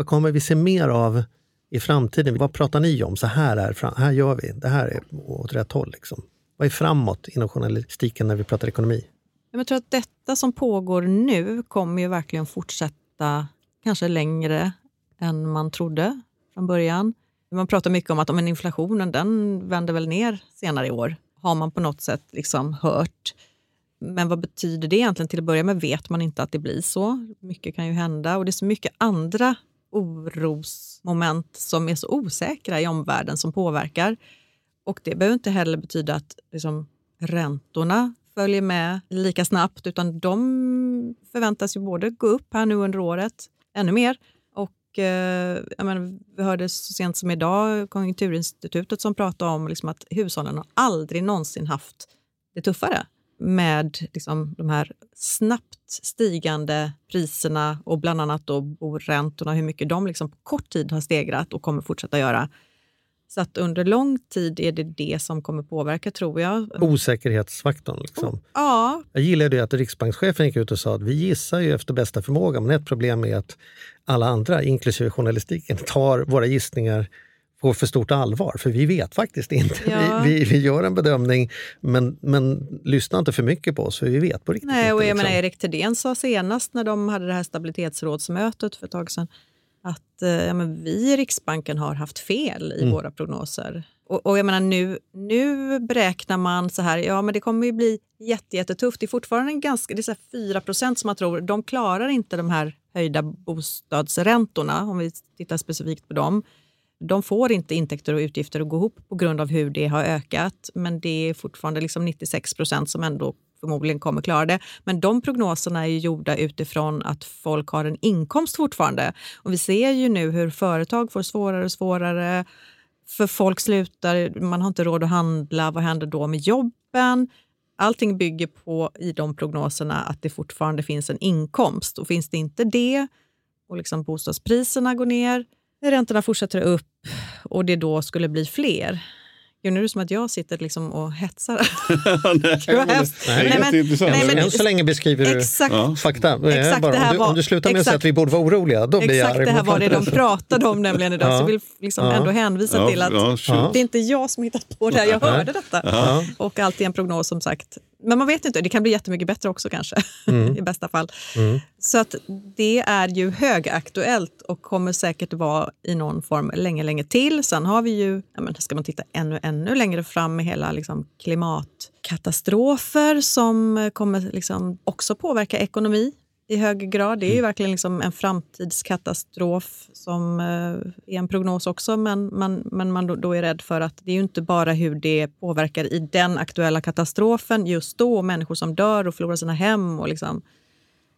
vad kommer vi se mer av i framtiden? Vad pratar ni om? Så här, är, här gör vi, det här är åt rätt håll. Liksom. Vad är framåt inom journalistiken när vi pratar ekonomi? Jag tror att detta som pågår nu kommer ju verkligen fortsätta kanske längre än man trodde från början. Man pratar mycket om att om en inflationen den vänder väl ner senare i år har man på något sätt liksom hört. Men vad betyder det egentligen? Till att börja med vet man inte att det blir så. Mycket kan ju hända och det är så mycket andra orosmoment som är så osäkra i omvärlden som påverkar. Och det behöver inte heller betyda att liksom, räntorna följer med lika snabbt utan de förväntas ju både gå upp här nu under året, ännu mer, och, eh, jag menar, vi hörde så sent som idag Konjunkturinstitutet som pratade om liksom att hushållen har aldrig någonsin haft det tuffare med liksom, de här snabbt stigande priserna och bland annat då boräntorna, hur mycket de liksom på kort tid har stegrat och kommer fortsätta göra. Så att under lång tid är det det som kommer påverka, tror jag. Osäkerhetsfaktorn. Liksom. Ja. Jag gillar det att riksbankschefen gick ut och sa att vi gissar ju efter bästa förmåga, men ett problem är att alla andra, inklusive journalistiken, tar våra gissningar på för stort allvar, för vi vet faktiskt inte. Ja. Vi, vi, vi, gör en bedömning, men, men lyssna inte för mycket på oss, för vi vet på riktigt Nej, och jag liksom. menar, Erik Thedéen sa senast när de hade det här stabilitetsrådsmötet för ett tag sedan, att eh, ja, men vi i Riksbanken har haft fel i mm. våra prognoser. Och, och, jag menar nu, nu beräknar man så här, ja men det kommer ju bli jättetufft. Det är fortfarande en ganska, det är så 4 procent som man tror, de klarar inte de här höjda bostadsräntorna, om vi tittar specifikt på dem. De får inte intäkter och utgifter att gå ihop på grund av hur det har ökat, men det är fortfarande liksom 96 procent som ändå förmodligen kommer klara det. Men de prognoserna är gjorda utifrån att folk har en inkomst fortfarande. Och vi ser ju nu hur företag får svårare och svårare. För folk slutar, man har inte råd att handla. Vad händer då med jobben? Allting bygger på, i de prognoserna, att det fortfarande finns en inkomst. Och finns det inte det och liksom bostadspriserna går ner, räntorna fortsätter upp och det då skulle bli fler, Gud, nu är det som att jag sitter liksom och hetsar. nej, det var Nej, men, Än så länge beskriver du exakt, fakta. Exakt, bara, om, du, om du slutar med exakt, att säga att vi borde vara oroliga, då blir jag arg. det här var det de pratade om nämligen idag. Ja. Så jag vill liksom ja. ändå hänvisa ja, till att det är inte jag som hittat på det här. Jag hörde detta. Och allt är en prognos som sagt. Men man vet inte, det kan bli jättemycket bättre också kanske, mm. i bästa fall. Mm. Så att det är ju högaktuellt och kommer säkert vara i någon form länge, länge till. Sen har vi ju, ja, men ska man titta ännu, ännu längre fram med hela liksom, klimatkatastrofer som kommer liksom också påverka ekonomi i hög grad. Det är ju mm. verkligen liksom en framtidskatastrof som är en prognos också, men, man, men man då är rädd för att det är ju inte bara hur det påverkar i den aktuella katastrofen just då, människor som dör och förlorar sina hem. Och liksom,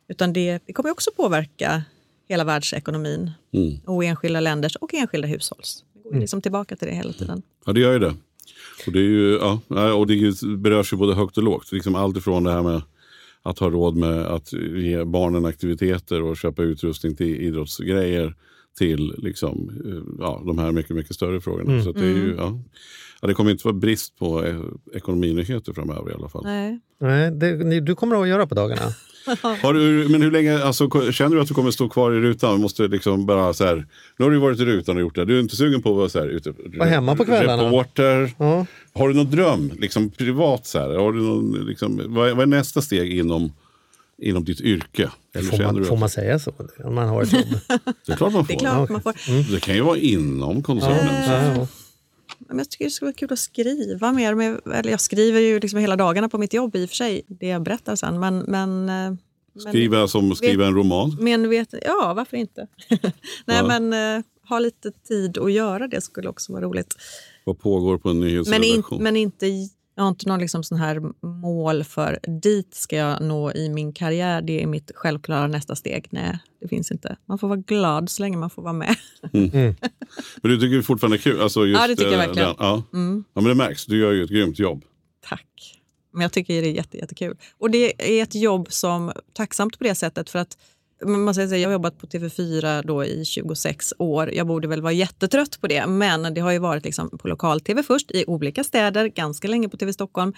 utan det, det kommer också påverka hela världsekonomin mm. och enskilda länders och enskilda hushålls. Det går mm. liksom tillbaka till det hela tiden. Ja, det gör ju det. Och det, är ju, ja, och det berörs ju både högt och lågt. Liksom allt ifrån det här med att ha råd med att ge barnen aktiviteter och köpa utrustning till idrottsgrejer till liksom, eh, ja, de här mycket, mycket större frågorna. Mm. Så det, är ju, mm. ja, ja, det kommer inte vara brist på eh, ekonominyheter framöver i alla fall. Nej. Nej, det, du kommer att göra på dagarna. Har du, men hur länge, alltså, känner du att du kommer stå kvar i rutan? Måste liksom bara så här, nu har du varit i rutan och gjort det. Du är inte sugen på att vara så här, ute, Var hemma på kvällarna? Reporter. Ja. Har du någon dröm, liksom privat? Så här? Har du någon, liksom, vad, vad är nästa steg inom, inom ditt yrke? Eller får man, får man säga så? Om man har ett jobb? det är klart man får. Det, klart man får. Mm. det kan ju vara inom koncernen. Ja, ja, men jag tycker det skulle vara kul att skriva mer. eller jag skriver ju liksom hela dagarna på mitt jobb i och för sig, det jag berättar sen. Men, men, eh, skriva men, som skriva en roman? Men vet, ja, varför inte? Nej, ja. men uh, ha lite tid att göra det skulle också vara roligt. Vad pågår på en nyhetsredaktion? Men, in, men inte jag har inte någon liksom sån här mål för dit ska jag nå i min karriär. Det är mitt självklara nästa steg. Nej, det finns inte. Man får vara glad så länge man får vara med. Mm. Mm. Men du tycker fortfarande är kul? Alltså just, ja, det tycker jag verkligen. Den, ja. Mm. ja, men det märks. Du gör ju ett grymt jobb. Tack. Men jag tycker det är jätte, jättekul. Och det är ett jobb som tacksamt på det sättet för att man säger så, jag har jobbat på TV4 då i 26 år. Jag borde väl vara jättetrött på det, men det har ju varit liksom på lokal-tv först i olika städer, ganska länge på TV Stockholm.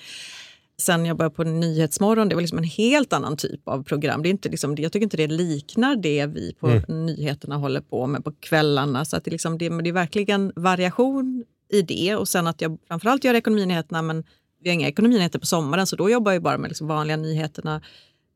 Sen jag började på Nyhetsmorgon, det var liksom en helt annan typ av program. Det är inte liksom, jag tycker inte det liknar det vi på mm. nyheterna håller på med på kvällarna. Så att det, liksom, det, det är verkligen variation i det. Och sen att jag framförallt gör ekonominyheterna, men vi har inga ekonominyheter på sommaren, så då jobbar jag bara med liksom vanliga nyheterna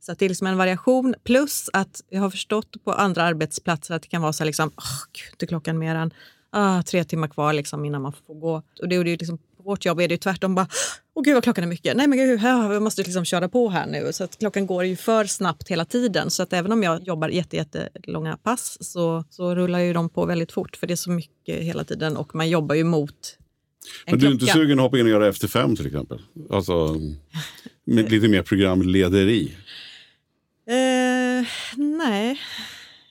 så det är liksom en variation. Plus att jag har förstått på andra arbetsplatser att det kan vara så här, liksom, oh, gud, är klockan mer än ah, tre timmar kvar liksom, innan man får gå. Och det, är liksom, på vårt jobb är det tvärtom. Bara, Åh gud vad klockan är mycket. Nej men gud, jag måste liksom köra på här nu. Så att klockan går ju för snabbt hela tiden. Så att även om jag jobbar jättelånga jätte pass så, så rullar ju de på väldigt fort. För det är så mycket hela tiden och man jobbar ju mot en Men du är inte sugen att hoppa in och göra Efter fem till exempel? Alltså med lite mer programlederi? Nej,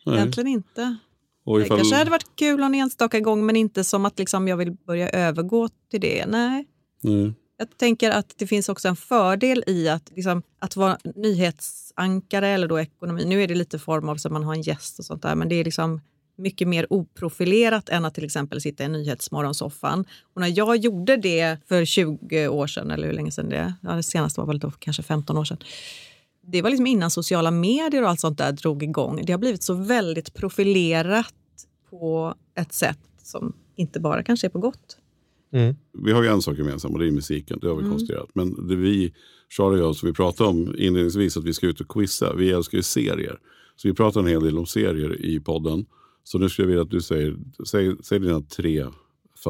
nej, egentligen inte. Och ifall... Det kanske hade varit kul någon enstaka gång men inte som att liksom jag vill börja övergå till det. Nej. nej. Jag tänker att det finns också en fördel i att, liksom, att vara nyhetsankare eller då ekonomi. Nu är det lite form av att man har en gäst och sånt där men det är liksom mycket mer oprofilerat än att till exempel sitta i Nyhetsmorgonsoffan. Och när jag gjorde det för 20 år sedan, eller hur länge sedan det ja, det senaste var väl då kanske 15 år sedan, det var liksom innan sociala medier och allt sånt där drog igång. Det har blivit så väldigt profilerat på ett sätt som inte bara kanske är på gott. Mm. Vi har ju en sak gemensamt och det är musiken. Det har vi mm. konstaterat. Men det vi, Charlie och jag, som vi pratade om inledningsvis att vi ska ut och quizza. Vi älskar ju serier. Så vi pratar en hel del om serier i podden. Så nu skulle jag vilja att du säger, säg, säg dina tre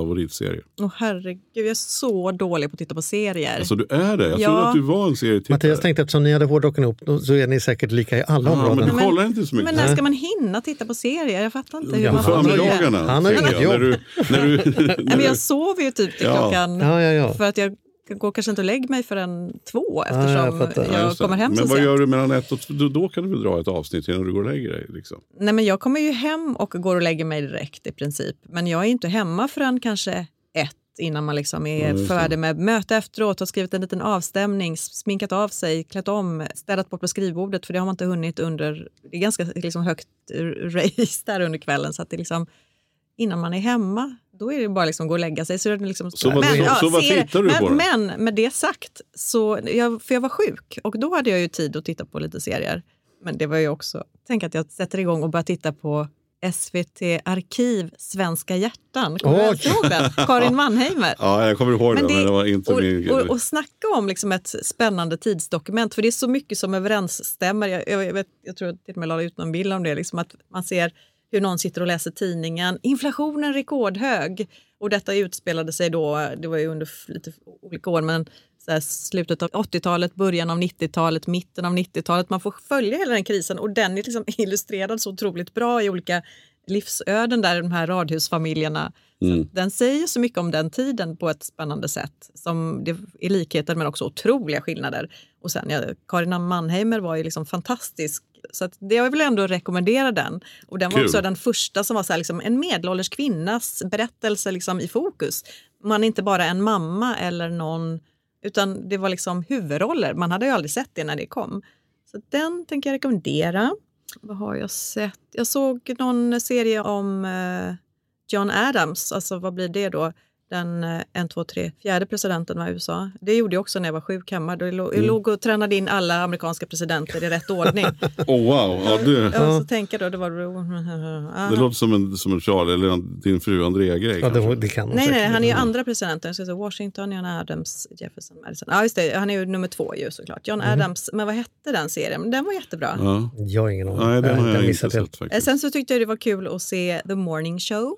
favoritserie? oh, herregud, jag är så dålig på att titta på serier. Alltså du är det? Jag ja. trodde att du var en serietittare. Mattias tänkte att eftersom ni hade hårdrocken ihop så är ni säkert lika i alla ja, områden. Men du kollar inte så mycket. Men när ska man hinna titta på serier? Jag fattar inte hur får förmiddagarna. Han har inget jobb. När du, när du, när du, jag sover ju typ till ja. klockan... Ja, ja, ja. För att jag går kanske inte och lägger mig förrän två eftersom ja, jag, jag kommer hem Men så vad gör du mellan ett och två? Då kan du väl dra ett avsnitt innan du går och lägger dig? Liksom. Nej, men jag kommer ju hem och går och lägger mig direkt i princip. Men jag är inte hemma förrän kanske ett innan man liksom är ja, färdig med möte efteråt, har skrivit en liten avstämning, sminkat av sig, klätt om, städat bort på skrivbordet för det har man inte hunnit under, det är ganska liksom högt race där under kvällen så att det liksom innan man är hemma, då är det bara liksom att gå och lägga sig. Så, det liksom, så, men, så, ja, så vad tittar du på? Men, men med det sagt, så jag, för jag var sjuk och då hade jag ju tid att titta på lite serier. Men det var ju också, tänk att jag sätter igång och börjar titta på SVT Arkiv Svenska hjärtan. Kommer oh. du ihåg den? Karin Mannheimer. Ja, jag kommer ihåg men det, men det var inte och, min och, och snacka om liksom ett spännande tidsdokument, för det är så mycket som överensstämmer. Jag, jag, vet, jag tror att jag la ut någon bild om det, liksom att man ser hur någon sitter och läser tidningen. Inflationen rekordhög. Och detta utspelade sig då, det var ju under lite olika år, men så slutet av 80-talet, början av 90-talet, mitten av 90-talet. Man får följa hela den krisen och den är liksom illustrerad så otroligt bra i olika livsöden där de här radhusfamiljerna. Mm. den säger så mycket om den tiden på ett spännande sätt. Som det är likheter men också otroliga skillnader. Och sen, ja, Karina Mannheimer var ju liksom fantastisk. Så det jag vill ändå rekommendera den. Och den Kul. var också den första som var så här, liksom, en medelålders kvinnas berättelse liksom, i fokus. Man är inte bara en mamma eller någon, utan det var liksom huvudroller. Man hade ju aldrig sett det när det kom. Så den tänker jag rekommendera. Vad har jag sett? Jag såg någon serie om eh, John Adams, alltså vad blir det då? Den eh, en, två, tre, fjärde presidenten var USA. Det gjorde jag också när jag var sjuk hemma. Jag låg, mm. låg och tränade in alla amerikanska presidenter i rätt ordning. oh, wow! Ja, det... ja, så tänker då, det, var... det låter som en, som en Charlie eller din fru Andrea-grej. Ja, det, det kan nej, nej, han är ju andra presidenten. Så Washington, John Adams, Jefferson, Madison. Ja, just det. Han är ju nummer två ju såklart. John mm. Adams. Men vad hette den serien? Den var jättebra. Ja. Jag har ingen aning. Nej, den har jag, jag inte sett faktiskt. Sen så tyckte jag det var kul att se The Morning Show.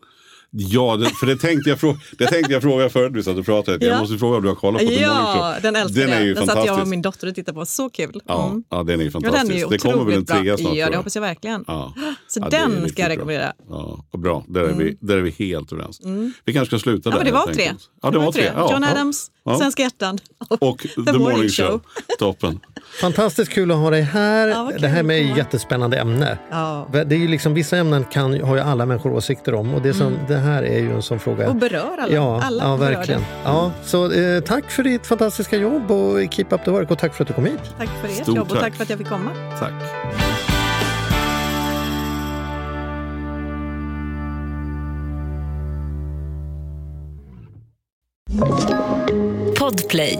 Ja, det, för det tänkte jag, fråga, det tänkte jag fråga förut vi satt och pratade. Ja. Jag måste fråga om du har kollat på Ja, den älskar den jag. Är ju den satt jag och min dotter och tittade på. Så kul. Mm. Ja, ja, den är ju fantastisk. Ja, den är ju det kommer väl en trea snart? Ja, det hoppas jag verkligen. Ja. Så ja, den ska jag rekommendera. Ja, och bra, där är, mm. vi, där är vi helt överens. Mm. Vi kanske ska sluta där. Men det var tre. Ja, det var tre. John Adams, Svenska hjärtan och, och The, Morning Show. Toppen. Fantastiskt kul att ha dig här. Ja, det här med ett jättespännande ämne. Ja. Det är ju liksom, vissa ämnen kan, har ju alla människor åsikter om och det, som, mm. det här är ju en sån fråga. Och berör alla. Ja, alla ja verkligen. Ja, så, eh, tack för ditt fantastiska jobb och keep up the work och tack för att du kom hit. Tack för ert Stort jobb och tack. tack för att jag fick komma. Tack. Podplay